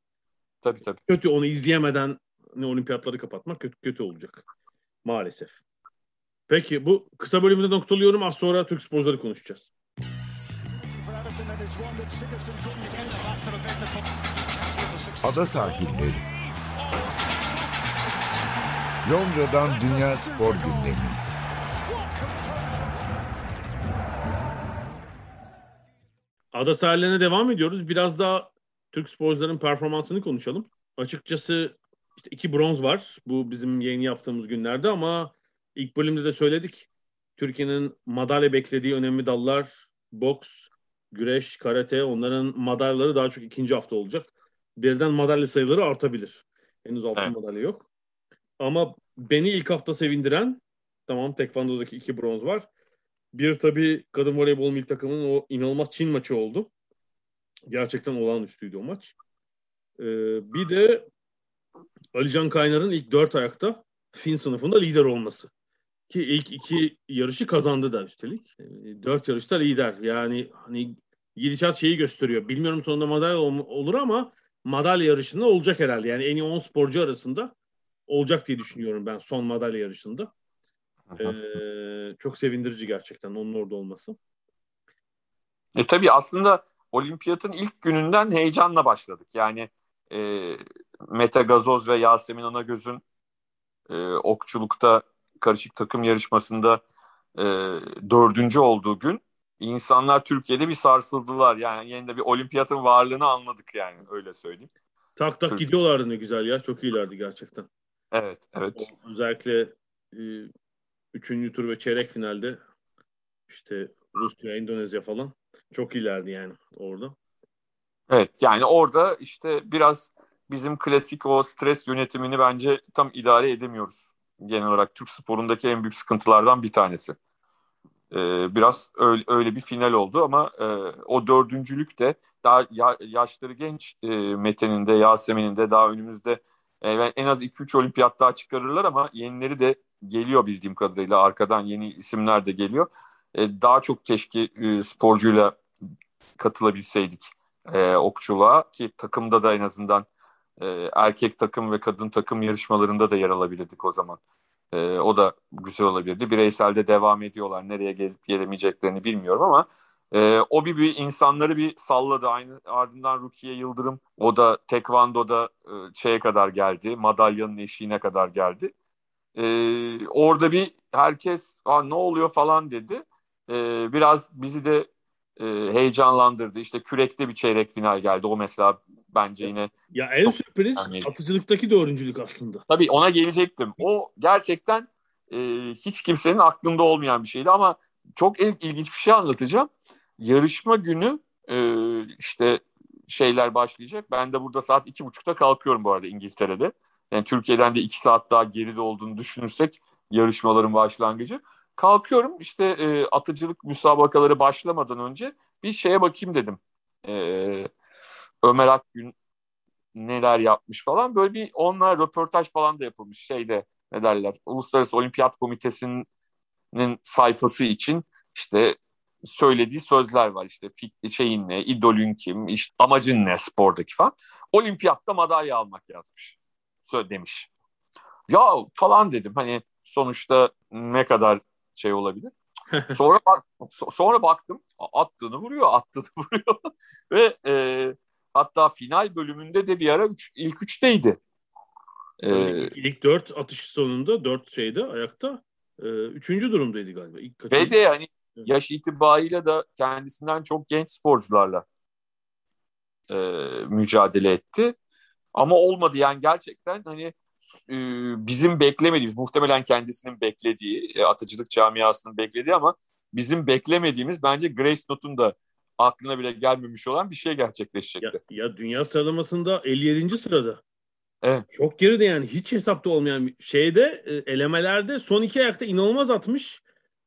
S2: Tabii tabii.
S1: Kötü onu izleyemeden ne olimpiyatları kapatmak kötü kötü olacak. Maalesef. Peki bu kısa bölümde noktalıyorum. Az sonra Türk sporcuları konuşacağız.
S3: Ada sahilleri. Londra'dan Dünya Spor Gündemi.
S1: Ada sahillerine devam ediyoruz. Biraz daha Türk sporcuların performansını konuşalım. Açıkçası işte iki bronz var. Bu bizim yayın yaptığımız günlerde ama İlk bölümde de söyledik. Türkiye'nin madalya beklediği önemli dallar boks, güreş, karate onların madalyaları daha çok ikinci hafta olacak. Birden madalya sayıları artabilir. Henüz altın evet. madalya yok. Ama beni ilk hafta sevindiren tamam Tekvando'daki iki bronz var. Bir tabii kadın voleybol milli takımının o inanılmaz Çin maçı oldu. Gerçekten olağanüstüydü o maç. Ee, bir de Alican Kaynar'ın ilk dört ayakta Fin sınıfında lider olması. Ki ilk iki yarışı kazandı da üstelik. Ee, dört yarışta lider. Yani hani gidişat şeyi gösteriyor. Bilmiyorum sonunda madalya olur ama madalya yarışında olacak herhalde. Yani en iyi 10 sporcu arasında olacak diye düşünüyorum ben son madalya yarışında. Ee, çok sevindirici gerçekten onun orada olması.
S2: E tabii aslında olimpiyatın ilk gününden heyecanla başladık. Yani e, Mete Gazoz ve Yasemin Anagöz'ün e, okçulukta karışık takım yarışmasında e, dördüncü olduğu gün insanlar Türkiye'de bir sarsıldılar. Yani yeniden bir olimpiyatın varlığını anladık yani öyle söyleyeyim.
S1: Tak tak Türk... gidiyorlardı ne güzel ya. Çok iyilerdi gerçekten.
S2: Evet, evet.
S1: O, özellikle e, üçüncü tur ve çeyrek finalde işte Rusya, Endonezya falan çok iyilerdi yani orada.
S2: Evet yani orada işte biraz bizim klasik o stres yönetimini bence tam idare edemiyoruz genel olarak Türk sporundaki en büyük sıkıntılardan bir tanesi. Ee, biraz öyle, öyle bir final oldu ama e, o dördüncülük de daha ya, yaşları genç e, Mete'nin de Yasemin'in de daha önümüzde e, en az 2-3 olimpiyat daha çıkarırlar ama yenileri de geliyor bildiğim kadarıyla arkadan yeni isimler de geliyor. E, daha çok keşke e, sporcuyla katılabilseydik e, okçuluğa ki takımda da en azından e, erkek takım ve kadın takım yarışmalarında da yer alabilirdik o zaman. E, o da güzel olabilirdi. Bireyselde devam ediyorlar. Nereye gelip gelemeyeceklerini bilmiyorum ama e, o bir, bir insanları bir salladı. Aynı ardından Rukiye Yıldırım o da tekvandoda e, şeye kadar geldi. Madalyanın eşiğine kadar geldi. E, orada bir herkes ne oluyor falan dedi. E, biraz bizi de e, heyecanlandırdı. İşte kürekte bir çeyrek final geldi. O mesela bence yine
S1: ya en sürpriz yani, atıcılıktaki dördüncülük aslında.
S2: Tabii ona gelecektim. O gerçekten e, hiç kimsenin aklında olmayan bir şeydi ama çok il, ilginç bir şey anlatacağım. Yarışma günü e, işte şeyler başlayacak. Ben de burada saat iki buçukta kalkıyorum bu arada İngiltere'de. Yani Türkiye'den de iki saat daha geride olduğunu düşünürsek yarışmaların başlangıcı. Kalkıyorum işte e, atıcılık müsabakaları başlamadan önce bir şeye bakayım dedim. E, Ömer Akgün neler yapmış falan. Böyle bir onunla röportaj falan da yapılmış şeyde ne derler. Uluslararası Olimpiyat Komitesi'nin sayfası için işte söylediği sözler var işte şeyin ne, idolün kim, işte amacın ne spordaki falan. Olimpiyatta madalya almak yazmış. Demiş. Ya falan dedim hani sonuçta ne kadar şey olabilir. sonra bak sonra baktım attığını vuruyor, attığını vuruyor ve e, hatta final bölümünde de bir ara üç, ilk üçteydi.
S1: Ee, ilk dört atış sonunda dört şeyde ayakta e, üçüncü durumdaydı galiba. İlk
S2: ve de yani yaş itibariyle da kendisinden çok genç sporcularla e, mücadele etti. Ama olmadı yani gerçekten hani e, bizim beklemediğimiz, muhtemelen kendisinin beklediği, e, atıcılık camiasının beklediği ama bizim beklemediğimiz bence Grace Note'un da aklına bile gelmemiş olan bir şey gerçekleşecekti.
S1: Ya, ya dünya sıralamasında 57. sırada.
S2: Evet.
S1: Çok geride yani hiç hesapta olmayan bir şeyde e, elemelerde son iki ayakta inanılmaz atmış.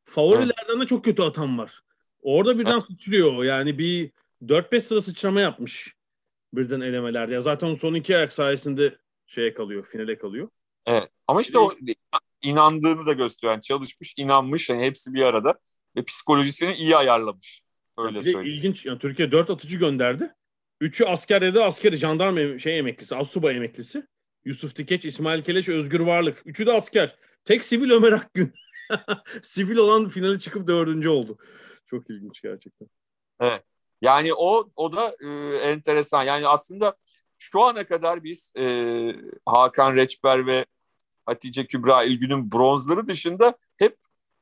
S1: Favorilerden evet. de çok kötü atan var. Orada birden evet. sıçrıyor. Yani bir 4-5 sıra sıçrama yapmış birden elemelerde. Ya zaten son iki ayak sayesinde şeye kalıyor, finale kalıyor.
S2: Evet. Ama işte o inandığını da gösteriyor. Yani çalışmış, inanmış. Yani hepsi bir arada ve psikolojisini iyi ayarlamış. Öyle söyleyeyim.
S1: İlginç. Yani Türkiye dört atıcı gönderdi. Üçü asker ya da askeri, jandarma şey emeklisi, assubay emeklisi. Yusuf Tikeç, İsmail Keleş, Özgür Varlık. Üçü de asker. Tek sivil Ömer Akgün. sivil olan finali çıkıp dördüncü oldu. Çok ilginç gerçekten.
S2: Evet. Yani o o da e, enteresan. Yani aslında şu ana kadar biz e, Hakan Reçber ve Hatice Kübra İlgün'ün bronzları dışında hep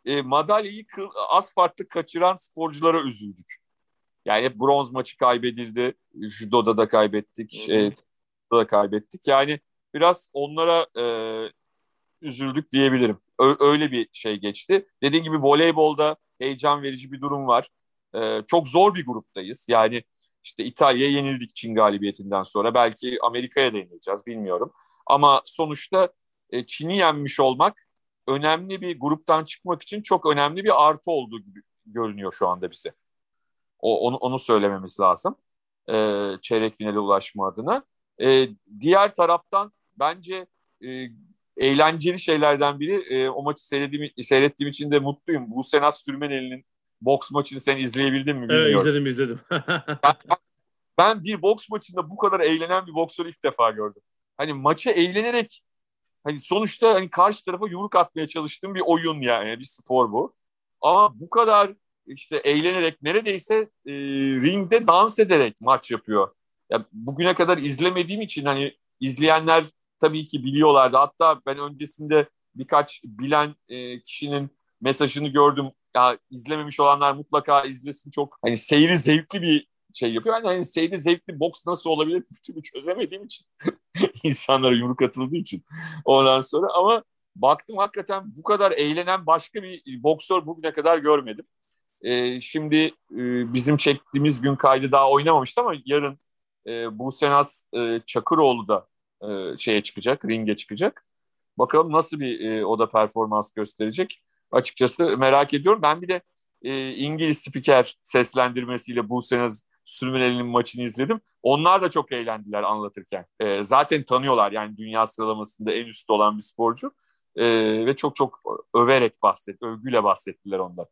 S2: e, madalyayı az farklı kaçıran sporculara üzüldük. Yani hep bronz maçı kaybedildi. Judo'da da kaybettik. E, da kaybettik. Yani biraz onlara e, üzüldük diyebilirim. Ö- öyle bir şey geçti. Dediğim gibi voleybolda heyecan verici bir durum var. E, çok zor bir gruptayız. Yani işte İtalya'ya yenildik Çin galibiyetinden sonra. Belki Amerika'ya da yenileceğiz bilmiyorum. Ama sonuçta e, Çin'i yenmiş olmak önemli bir gruptan çıkmak için çok önemli bir artı olduğu gibi görünüyor şu anda bize. O, onu, onu söylememiz lazım. E, çeyrek finale ulaşma adına. E, diğer taraftan bence e, eğlenceli şeylerden biri e, o maçı seyrettiğim, seyrettiğim için de mutluyum. Bu Senat Sürmeneli'nin boks maçını sen izleyebildin mi bilmiyorum.
S1: Evet izledim izledim.
S2: ben, ben bir boks maçında bu kadar eğlenen bir boksörü ilk defa gördüm. Hani maça eğlenerek hani sonuçta hani karşı tarafa yumruk atmaya çalıştığım bir oyun yani bir spor bu. Ama bu kadar işte eğlenerek neredeyse e, ringde dans ederek maç yapıyor. Ya bugüne kadar izlemediğim için hani izleyenler tabii ki biliyorlardı. Hatta ben öncesinde birkaç bilen e, kişinin mesajını gördüm. Ya izlememiş olanlar mutlaka izlesin. Çok hani seyri zevkli bir şey yapıyor. Yani hani seyri zevkli boks nasıl olabilir bir türlü çözemediğim için. insanlara yumruk atıldığı için. Ondan sonra ama baktım hakikaten bu kadar eğlenen başka bir boksör bugüne kadar görmedim. Ee, şimdi e, bizim çektiğimiz gün kaydı daha oynamamıştı ama yarın e, Buse Naz e, Çakıroğlu da e, şeye çıkacak, ringe çıkacak. Bakalım nasıl bir e, o da performans gösterecek. Açıkçası merak ediyorum. Ben bir de e, İngiliz spiker seslendirmesiyle Buse Naz Sürmeneli'nin maçını izledim. Onlar da çok eğlendiler anlatırken. E, zaten tanıyorlar yani dünya sıralamasında en üstte olan bir sporcu. E, ve çok çok överek bahset, övgüyle bahsettiler ondan.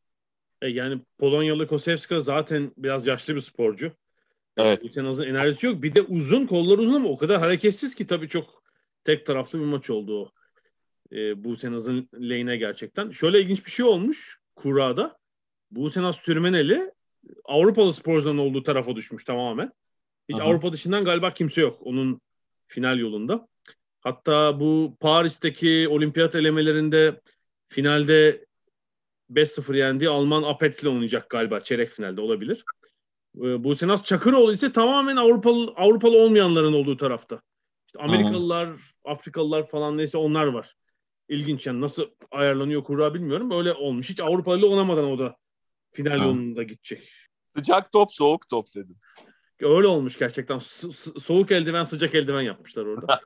S1: E, yani Polonyalı Kosewska zaten biraz yaşlı bir sporcu.
S2: Evet.
S1: Bu Senaz'ın enerjisi yok. Bir de uzun, kollar uzun ama o kadar hareketsiz ki tabii çok tek taraflı bir maç oldu o. E, bu Senaz'ın lane'e gerçekten. Şöyle ilginç bir şey olmuş Kura'da. Bu Senaz Sürmeneli Avrupalı sporcuların olduğu tarafa düşmüş tamamen. Hiç
S2: Aha.
S1: Avrupa dışından galiba kimse yok onun final yolunda. Hatta bu Paris'teki olimpiyat elemelerinde finalde 5-0 yendiği Alman Apets'le oynayacak galiba çeyrek finalde olabilir. Ee, Bu Senas Çakıroğlu ise tamamen Avrupalı Avrupalı olmayanların olduğu tarafta. İşte Amerikalılar, Afrikalılar falan neyse onlar var. İlginç yani nasıl ayarlanıyor kura bilmiyorum. Öyle olmuş. Hiç Avrupalı olamadan o da final yolunda gidecek.
S2: Sıcak top, soğuk top dedim.
S1: Öyle olmuş gerçekten. So- so- soğuk eldiven, sıcak eldiven yapmışlar orada.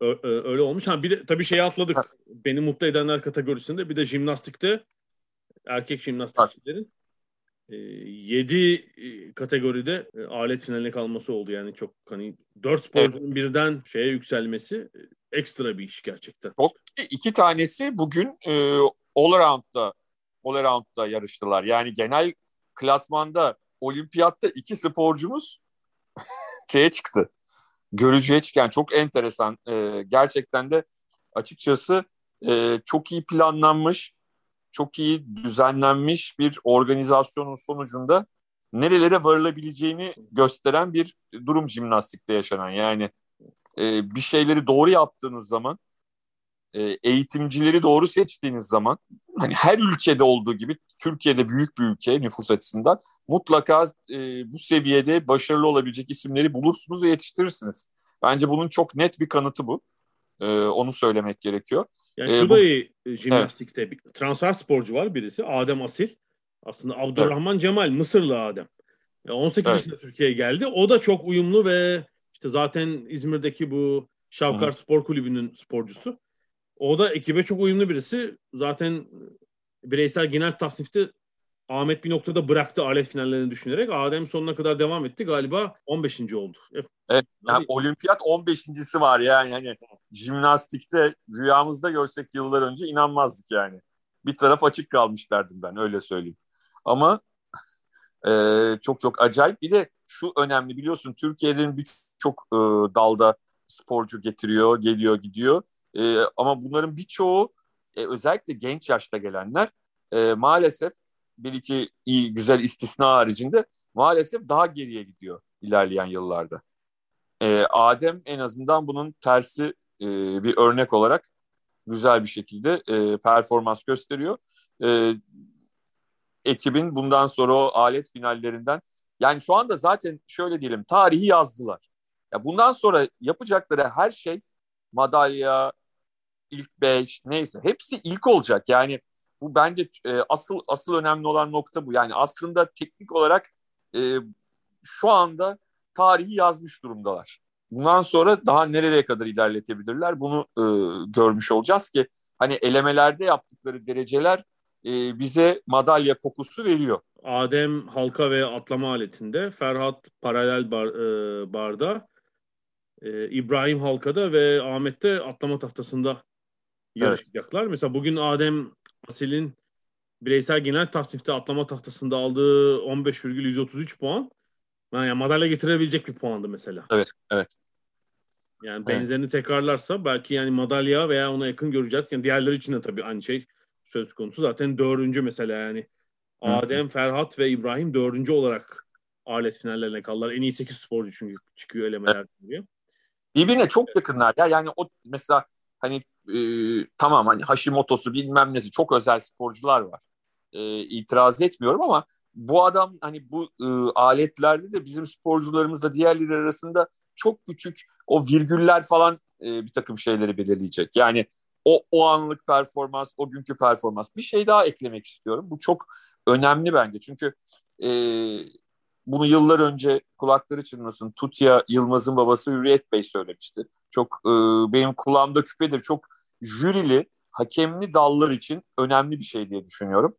S1: Öyle olmuş. Ha bir de tabii şeyi atladık. Beni mutlu edenler kategorisinde bir de jimnastikte erkek jimnastikçilerin 7 kategoride e, alet finaline kalması oldu. Yani çok hani 4 sporcunun birden şeye yükselmesi e, ekstra bir iş gerçekten.
S2: Çok iki tanesi bugün e, all around'da all around'da yarıştılar. Yani genel klasmanda olimpiyatta iki sporcumuz şeye çıktı. Görücüye çıkan çok enteresan. E, gerçekten de açıkçası e, çok iyi planlanmış, çok iyi düzenlenmiş bir organizasyonun sonucunda nerelere varılabileceğini gösteren bir durum jimnastikte yaşanan. Yani e, bir şeyleri doğru yaptığınız zaman e, eğitimcileri doğru seçtiğiniz zaman hani her ülkede olduğu gibi Türkiye'de büyük bir ülke nüfus açısından mutlaka e, bu seviyede başarılı olabilecek isimleri bulursunuz ve yetiştirirsiniz. Bence bunun çok net bir kanıtı bu. E, onu söylemek gerekiyor.
S1: Yani
S2: Ee,
S1: şu
S2: bu-
S1: da iyi e, jimnastikte bir transfer sporcu var birisi. Adem Asil. Aslında Abdurrahman Cemal Mısırlı Adem. Ya 18
S2: Evet.
S1: yaşında Türkiye'ye geldi. O da çok uyumlu ve işte zaten İzmir'deki bu Şavkar
S2: Hı.
S1: Spor Kulübü'nün sporcusu. O da ekibe çok uyumlu birisi. Zaten bireysel genel tasnifte Ahmet bir noktada bıraktı alet finallerini düşünerek. Adem sonuna kadar devam etti. Galiba 15. oldu.
S2: Evet, yani olimpiyat 15.si var yani. yani jimnastikte rüyamızda görsek yıllar önce inanmazdık yani. Bir taraf açık kalmış derdim ben öyle söyleyeyim. Ama e, çok çok acayip. Bir de şu önemli biliyorsun Türkiye'nin birçok e, dalda sporcu getiriyor, geliyor, gidiyor. E, ama bunların birçoğu e, özellikle genç yaşta gelenler e, maalesef bir iki iyi güzel istisna haricinde maalesef daha geriye gidiyor ilerleyen yıllarda. E, Adem en azından bunun tersi e, bir örnek olarak güzel bir şekilde e, performans gösteriyor. E, ekibin bundan sonra o alet finallerinden yani şu anda zaten şöyle diyelim tarihi yazdılar. Ya bundan sonra yapacakları her şey madalya, ilk beş neyse hepsi ilk olacak. Yani bu bence e, asıl asıl önemli olan nokta bu. Yani aslında teknik olarak e, şu anda tarihi yazmış durumdalar. Bundan sonra daha nereye kadar ilerletebilirler bunu e, görmüş olacağız ki hani elemelerde yaptıkları dereceler e, bize madalya kokusu veriyor.
S1: Adem halka ve atlama aletinde, Ferhat paralel bar, e, barda, e, İbrahim halkada ve Ahmet de atlama tahtasında yarışacaklar. Mesela bugün Adem Asil'in bireysel genel tasnifte atlama tahtasında aldığı 15,133 puan. Yani madalya getirebilecek bir puandı mesela.
S2: Evet, evet.
S1: Yani benzerini tekrarlarsa belki yani madalya veya ona yakın göreceğiz. Yani diğerleri için de tabii aynı şey söz konusu. Zaten dördüncü mesela yani.
S2: Hı.
S1: Adem, Ferhat ve İbrahim dördüncü olarak alet finallerine kaldılar. En iyi 8 sporcu çünkü çıkıyor elemeler diye.
S2: Birbirine çok yakınlar ya. Yani o mesela hani e, tamam hani Hashimoto'su bilmem nesi çok özel sporcular var. E, itiraz etmiyorum ama bu adam hani bu e, aletlerde de bizim sporcularımızla diğerleri arasında çok küçük o virgüller falan e, bir takım şeyleri belirleyecek. Yani o, o anlık performans, o günkü performans. Bir şey daha eklemek istiyorum. Bu çok önemli bence. Çünkü e, bunu yıllar önce kulakları çınlasın Tutya Yılmaz'ın babası Hürriyet Bey söylemişti. Çok e, benim kulağımda küpedir. Çok jürili, hakemli dallar için önemli bir şey diye düşünüyorum.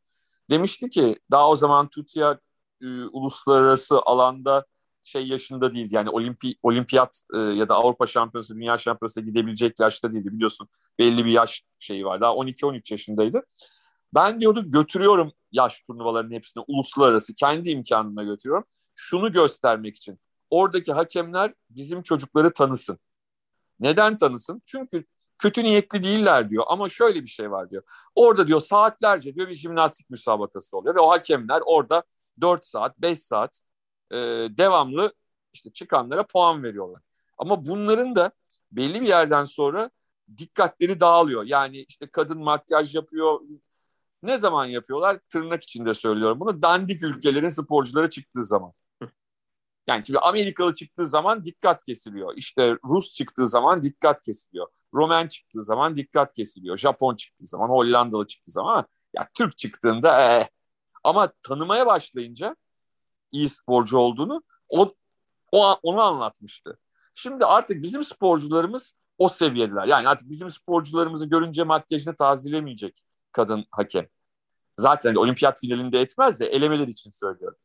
S2: Demişti ki daha o zaman Tutya e, uluslararası alanda şey yaşında değildi. Yani olimpi, olimpiyat e, ya da Avrupa şampiyonası, dünya şampiyonası gidebilecek yaşta değildi biliyorsun. Belli bir yaş şeyi var. Daha 12-13 yaşındaydı. Ben diyordu götürüyorum yaş turnuvalarının hepsini uluslararası kendi imkanımla götürüyorum. şunu göstermek için. Oradaki hakemler bizim çocukları tanısın. Neden tanısın? Çünkü kötü niyetli değiller diyor ama şöyle bir şey var diyor. Orada diyor saatlerce diyor bir jimnastik müsabakası oluyor ve o hakemler orada 4 saat 5 saat e, devamlı işte çıkanlara puan veriyorlar. Ama bunların da belli bir yerden sonra dikkatleri dağılıyor. Yani işte kadın makyaj yapıyor. Ne zaman yapıyorlar? Tırnak içinde söylüyorum bunu. Dandik ülkelerin sporcuları çıktığı zaman. Yani şimdi Amerikalı çıktığı zaman dikkat kesiliyor. İşte Rus çıktığı zaman dikkat kesiliyor. Roman çıktığı zaman dikkat kesiliyor. Japon çıktığı zaman, Hollandalı çıktığı zaman ya Türk çıktığında ee. ama tanımaya başlayınca iyi sporcu olduğunu o, o onu anlatmıştı. Şimdi artık bizim sporcularımız o seviyedeler. Yani artık bizim sporcularımızı görünce makyajını tazelemeyecek kadın hakem. Zaten olimpiyat finalinde etmez de elemeler için söylüyorum.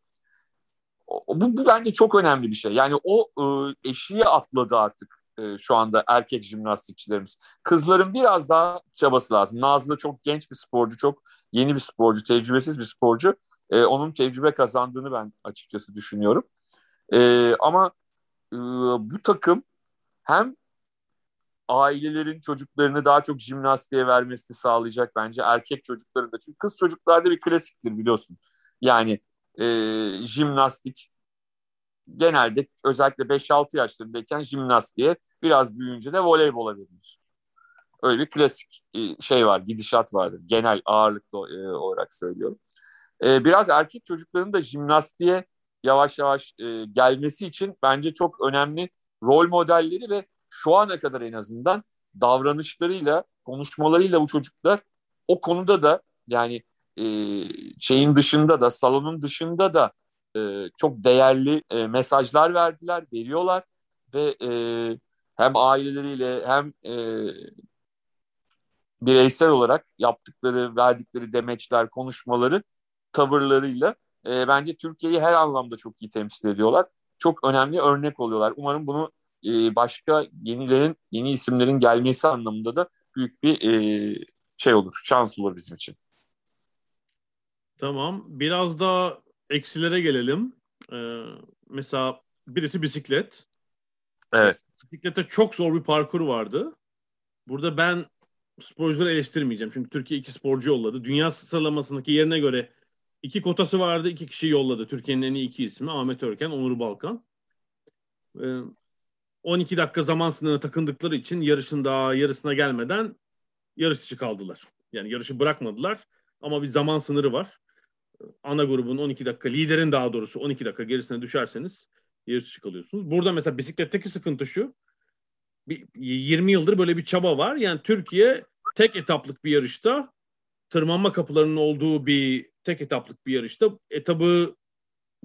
S2: Bu, bu bence çok önemli bir şey. Yani o e, eşiği atladı artık e, şu anda erkek jimnastikçilerimiz. Kızların biraz daha çabası lazım. Nazlı çok genç bir sporcu, çok yeni bir sporcu, tecrübesiz bir sporcu. E, onun tecrübe kazandığını ben açıkçası düşünüyorum. E, ama e, bu takım hem ailelerin çocuklarını daha çok jimnastiğe vermesini sağlayacak bence erkek çocukların da. Çünkü kız çocuklarda bir klasiktir biliyorsun. Yani e, jimnastik genelde özellikle 5-6 yaşlarındayken jimnastiğe biraz büyüyünce de voleybola verilir. Öyle bir klasik e, şey var, gidişat vardır. Genel ağırlıklı e, olarak söylüyorum. E, biraz erkek çocukların da jimnastiğe yavaş yavaş gelmesi için bence çok önemli rol modelleri ve şu ana kadar en azından davranışlarıyla, konuşmalarıyla bu çocuklar o konuda da yani e, şeyin dışında da, salonun dışında da e, çok değerli e, mesajlar verdiler, veriyorlar ve e, hem aileleriyle hem e, bireysel olarak yaptıkları, verdikleri demeçler, konuşmaları, tavırlarıyla e, bence Türkiye'yi her anlamda çok iyi temsil ediyorlar. Çok önemli örnek oluyorlar. Umarım bunu e, başka yenilerin, yeni isimlerin gelmesi anlamında da büyük bir e, şey olur, şans olur bizim için.
S1: Tamam. Biraz da eksilere gelelim. Ee, mesela birisi bisiklet.
S2: Evet.
S1: Bisiklette çok zor bir parkur vardı. Burada ben sporcuları eleştirmeyeceğim. Çünkü Türkiye iki sporcu yolladı. Dünya sıralamasındaki yerine göre iki kotası vardı. iki kişi yolladı. Türkiye'nin en iyi iki ismi. Ahmet Örken, Onur Balkan. Ee, 12 dakika zaman sınırına takındıkları için yarışın daha yarısına gelmeden yarış dışı kaldılar. Yani yarışı bırakmadılar ama bir zaman sınırı var. Ana grubun 12 dakika, liderin daha doğrusu 12 dakika gerisine düşerseniz yarış dışı kalıyorsunuz. Burada mesela bisikletteki sıkıntı şu. Bir, 20 yıldır böyle bir çaba var. Yani Türkiye tek etaplık bir yarışta tırmanma kapılarının olduğu bir tek etaplık bir yarışta etabı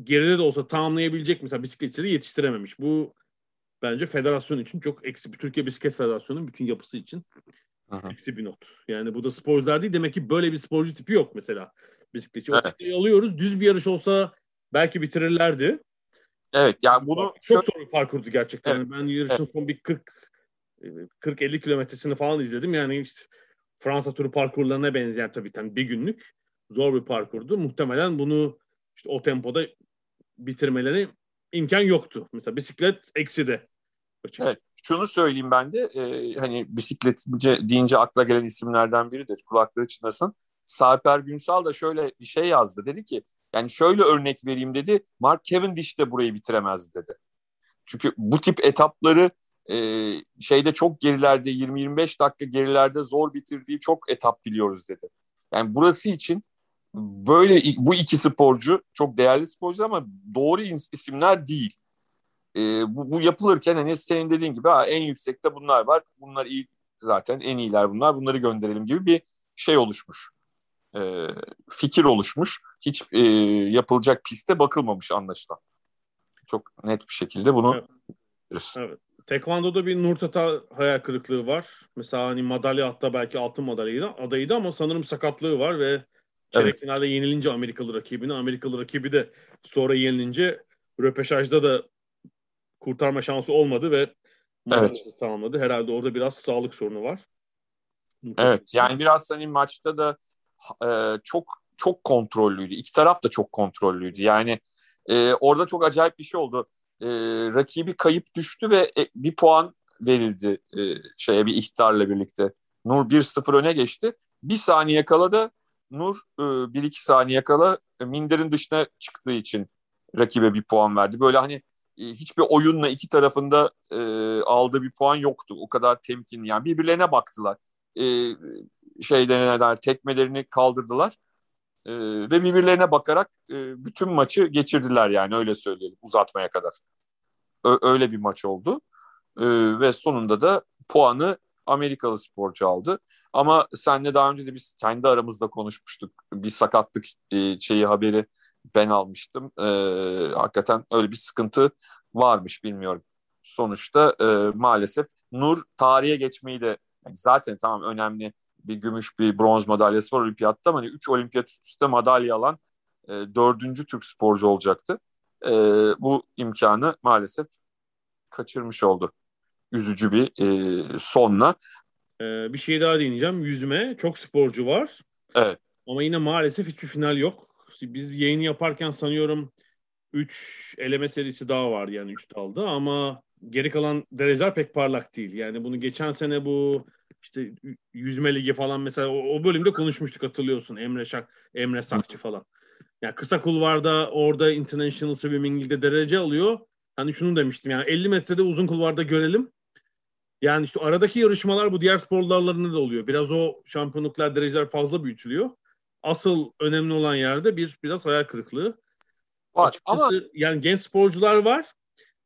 S1: geride de olsa tamamlayabilecek mesela bisikletçileri yetiştirememiş. Bu bence federasyon için çok eksi. Türkiye Bisiklet Federasyonu'nun bütün yapısı için Aha. eksi bir not. Yani bu da sporcular değil. Demek ki böyle bir sporcu tipi yok mesela. Bisikletçi. Evet. O alıyoruz. Düz bir yarış olsa belki bitirirlerdi.
S2: Evet yani bunu
S1: çok zor bir parkurdu gerçekten. Evet. Yani ben yarışın evet. son bir 40 40-50 kilometresini falan izledim. Yani işte Fransa turu parkurlarına benzeyen tabii yani bir günlük zor bir parkurdu. Muhtemelen bunu işte o tempoda bitirmeleri imkan yoktu. Mesela bisiklet eksi de.
S2: Evet, şunu söyleyeyim ben de e, hani bisikletçi deyince akla gelen isimlerden biridir. Kulakları çınlasın. Sarper Günsal da şöyle bir şey yazdı. Dedi ki yani şöyle örnek vereyim dedi. Mark Cavendish de burayı bitiremezdi dedi. Çünkü bu tip etapları e, şeyde çok gerilerde 20-25 dakika gerilerde zor bitirdiği çok etap biliyoruz dedi. Yani burası için böyle bu iki sporcu çok değerli sporcu ama doğru isimler değil. E, bu, bu yapılırken hani senin dediğin gibi ha, en yüksekte bunlar var. Bunlar iyi zaten en iyiler bunlar. Bunları gönderelim gibi bir şey oluşmuş. E, fikir oluşmuş. Hiç e, yapılacak piste bakılmamış anlaşılan. Çok net bir şekilde bunu
S1: evet. evet. Tekvando'da bir Nurtata hayal kırıklığı var. Mesela hani madalya hatta belki altın madalyaydı adayıydı ama sanırım sakatlığı var ve çeyrek evet. finalde yenilince Amerikalı rakibini, Amerikalı rakibi de sonra yenilince röpeşajda da kurtarma şansı olmadı ve evet. tamamladı. Herhalde orada biraz sağlık sorunu var.
S2: Evet yani biraz hani maçta da e, çok çok kontrollüydü. İki taraf da çok kontrollüydü. Yani E, orada çok acayip bir şey oldu. E, rakibi kayıp düştü ve e, bir puan verildi e, şeye bir ihtarla birlikte. Nur 1-0 öne geçti. Bir saniye kala da Nur e, 1-2 saniye kala e, Minder'in dışına çıktığı için rakibe bir puan verdi. Böyle hani e, hiçbir oyunla iki tarafında e, aldığı bir puan yoktu. O kadar temkinli yani birbirlerine baktılar. E, şey denilenler tekmelerini kaldırdılar. E, ve birbirlerine bakarak bütün maçı geçirdiler yani öyle söyleyelim uzatmaya kadar. Öyle bir maç oldu. Ve sonunda da puanı Amerikalı sporcu aldı. Ama senle daha önce de biz kendi aramızda konuşmuştuk. Bir sakatlık e, şeyi haberi ben almıştım. E, hakikaten öyle bir sıkıntı varmış bilmiyorum. Sonuçta e, maalesef Nur tarihe geçmeyi de yani zaten tamam önemli bir gümüş bir bronz madalyası var olimpiyatta ama hani 3 olimpiyat üst üste madalya alan e, dördüncü Türk sporcu olacaktı. E, bu imkanı maalesef kaçırmış oldu. Üzücü bir e, sonla.
S1: Ee, bir şey daha değineceğim. Yüzme çok sporcu var.
S2: Evet.
S1: Ama yine maalesef hiçbir final yok. Biz yayını yaparken sanıyorum 3 eleme serisi daha var yani 3 dalda ama geri kalan dereceler pek parlak değil. Yani bunu geçen sene bu işte yüzme ligi falan mesela o, o bölümde konuşmuştuk hatırlıyorsun. Emre Şak, Emre Sakçı falan. Yani kısa kulvarda orada International Swimming League'de derece alıyor. Hani şunu demiştim yani 50 metrede uzun kulvarda görelim. Yani işte aradaki yarışmalar bu diğer spor dallarında da oluyor. Biraz o şampiyonluklar dereceler fazla büyütülüyor. Asıl önemli olan yerde bir biraz hayal kırıklığı.
S2: Var
S1: Açıkçası
S2: ama
S1: yani genç sporcular var.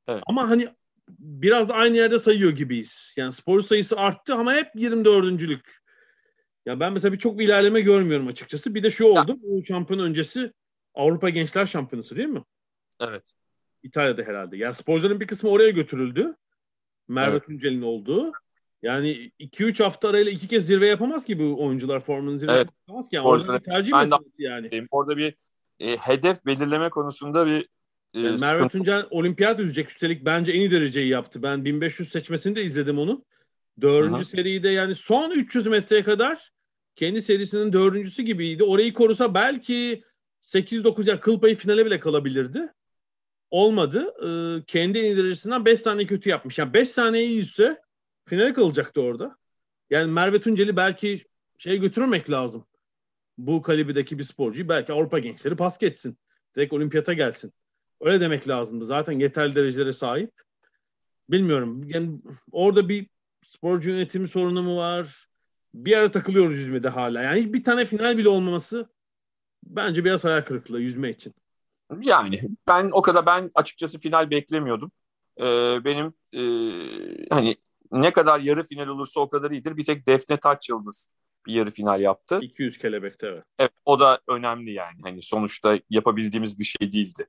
S2: Evet.
S1: Ama hani biraz aynı yerde sayıyor gibiyiz. Yani spor sayısı arttı ama hep 24. Ya ben mesela bir çok bir ilerleme görmüyorum açıkçası. Bir de şu oldu. Bu şampiyon öncesi Avrupa Gençler Şampiyonası değil mi?
S2: evet.
S1: İtalya'da herhalde. Yani sporcuların bir kısmı oraya götürüldü. Merve
S2: Evet.
S1: Tuncel'in olduğu. Yani 2-3 hafta arayla iki kez zirve yapamaz ki bu oyuncular formunun zirve
S2: Evet.
S1: yapamaz ki. Yani orada bir tercih meselesi yani.
S2: Orada bir e, hedef belirleme konusunda bir e,
S1: Yani Merve
S2: sıkıntı.
S1: Tuncel olimpiyat yüzecek. Üstelik bence en iyi dereceyi yaptı. Ben 1500 seçmesini de izledim onun. Dördüncü seride yani son 300 metreye kadar kendi serisinin dördüncüsü gibiydi. Orayı korusa belki 8-9 yani kıl payı finale bile kalabilirdi. Olmadı. Ee, kendi en iyi derecesinden 5 tane kötü yapmış. Yani 5 saniye iyi yüzse finale kalacaktı orada. Yani Merve Tuncel'i belki şeye götürmemek lazım. Bu kalibredeki bir sporcuyu belki Avrupa gençleri pas geçsin. Direkt olimpiyata gelsin. Öyle demek lazımdı. Zaten yeterli derecelere sahip. Bilmiyorum. Yani orada bir sporcu yönetimi sorunu mu var? Bir ara takılıyoruz yüzmede hala. Yani bir tane final bile olmaması bence biraz hayal kırıklığı yüzme için.
S2: Yani ben o kadar ben açıkçası final beklemiyordum. Ee, benim e, hani ne kadar yarı final olursa o kadar iyidir. Bir tek Defne Taç Yıldız bir yarı final yaptı.
S1: 200 kelebekte evet.
S2: Evet, o da önemli yani. Hani sonuçta yapabildiğimiz bir şey değildi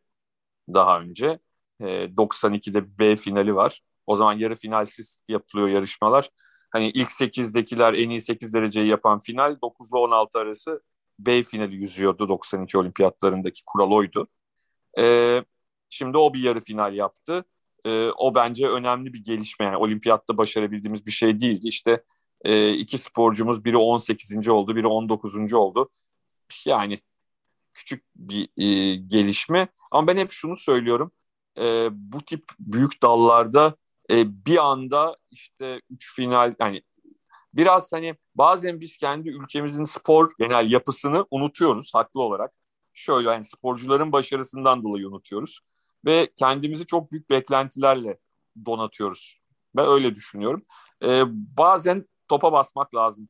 S2: daha önce. Ee, 92'de B finali var. O zaman yarı finalsiz yapılıyor yarışmalar. Hani ilk 8'dekiler en iyi 8 dereceyi yapan final 9 ile 16 arası B finali yüzüyordu 92 olimpiyatlarındaki kural oydu. Ee, şimdi o bir yarı final yaptı. Ee, o bence önemli bir gelişme. Yani olimpiyatta başarabildiğimiz bir şey değildi. İşte e, iki sporcumuz biri 18. oldu, biri 19. oldu. Yani küçük bir e, gelişme. Ama ben hep şunu söylüyorum. E, bu tip büyük dallarda e, bir anda işte üç final yani biraz hani bazen biz kendi ülkemizin spor genel yapısını unutuyoruz haklı olarak. Şöyle yani sporcuların başarısından dolayı unutuyoruz ve kendimizi çok büyük beklentilerle donatıyoruz. Ben öyle düşünüyorum. E, bazen topa basmak lazım.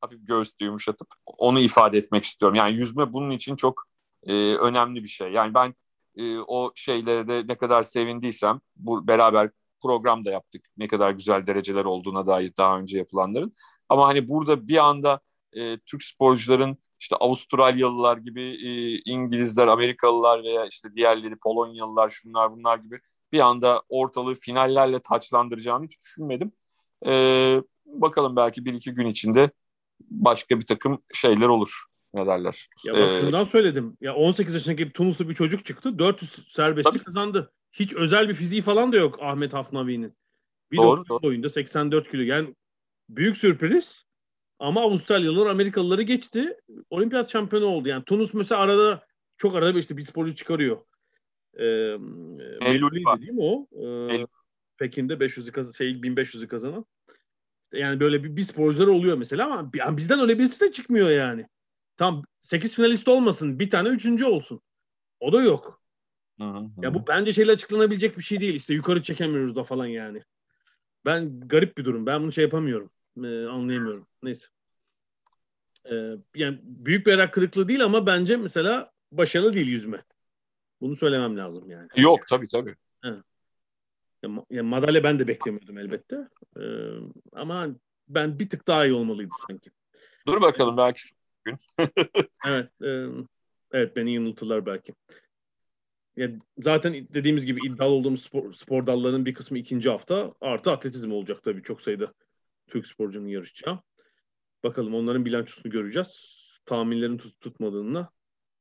S2: Hafif göğüste yumuşatıp onu ifade etmek istiyorum. Yani yüzme bunun için çok e, önemli bir şey. Yani ben e, o şeylere de ne kadar sevindiysem bu beraber program da yaptık. Ne kadar güzel dereceler olduğuna dair daha önce yapılanların. Ama hani burada bir anda e, Türk sporcuların işte Avustralyalılar gibi e, İngilizler, Amerikalılar veya işte diğerleri Polonyalılar şunlar bunlar gibi bir anda ortalığı finallerle taçlandıracağını hiç düşünmedim. E, bakalım belki bir iki gün içinde başka bir takım şeyler olur. Ne derler?
S1: Ya bak
S2: Ee,
S1: şundan söyledim. Ya 18 yaşındaki bir Tunuslu bir çocuk çıktı. 400 serbestlik
S2: Tabii.
S1: kazandı. Hiç özel bir fiziği falan da yok Ahmet Hafnavi'nin. Bir
S2: Doğru,
S1: dokuz boyunda 84 kilo. Yani büyük sürpriz. Ama Avustralyalılar Amerikalıları geçti. Olimpiyat şampiyonu oldu. Yani Tunus mesela arada çok arada bir işte bir sporcu çıkarıyor. e, Meloli'ydi değil mi o? E, Pekin'de 500'ü kazan, şey 1500'ü kazanan. Yani böyle bir, bir sporcular oluyor mesela ama yani bizden öyle birisi de çıkmıyor yani. Tam 8 finalist olmasın. Bir tane üçüncü olsun. O da yok. Hı hı. Ya bu bence şeyle açıklanabilecek bir şey değil. İşte yukarı çekemiyoruz da falan yani. Ben garip bir durum. Ben bunu şey yapamıyorum. Ee, anlayamıyorum. Neyse. Ee, yani büyük bir ayak kırıklığı değil ama bence mesela başarılı değil yüzme. Bunu söylemem lazım yani.
S2: Yok tabii tabii. Evet.
S1: Yani madalya ben de beklemiyordum elbette. Ee, ama ben bir tık daha iyi olmalıydı sanki.
S2: Dur bakalım belki
S1: gün. evet. E, evet beni yanıltırlar belki. Yani zaten dediğimiz gibi iddialı olduğumuz spor, spor dallarının bir kısmı ikinci hafta. Artı atletizm olacak tabii çok sayıda Türk sporcunun yarışacağı. Bakalım onların bilançosunu göreceğiz. Tahminlerin tut, tutmadığını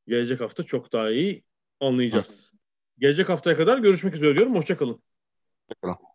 S1: gelecek hafta çok daha iyi anlayacağız. Gelecek haftaya kadar görüşmek üzere diyorum. Hoşçakalın. Hoşçakalın.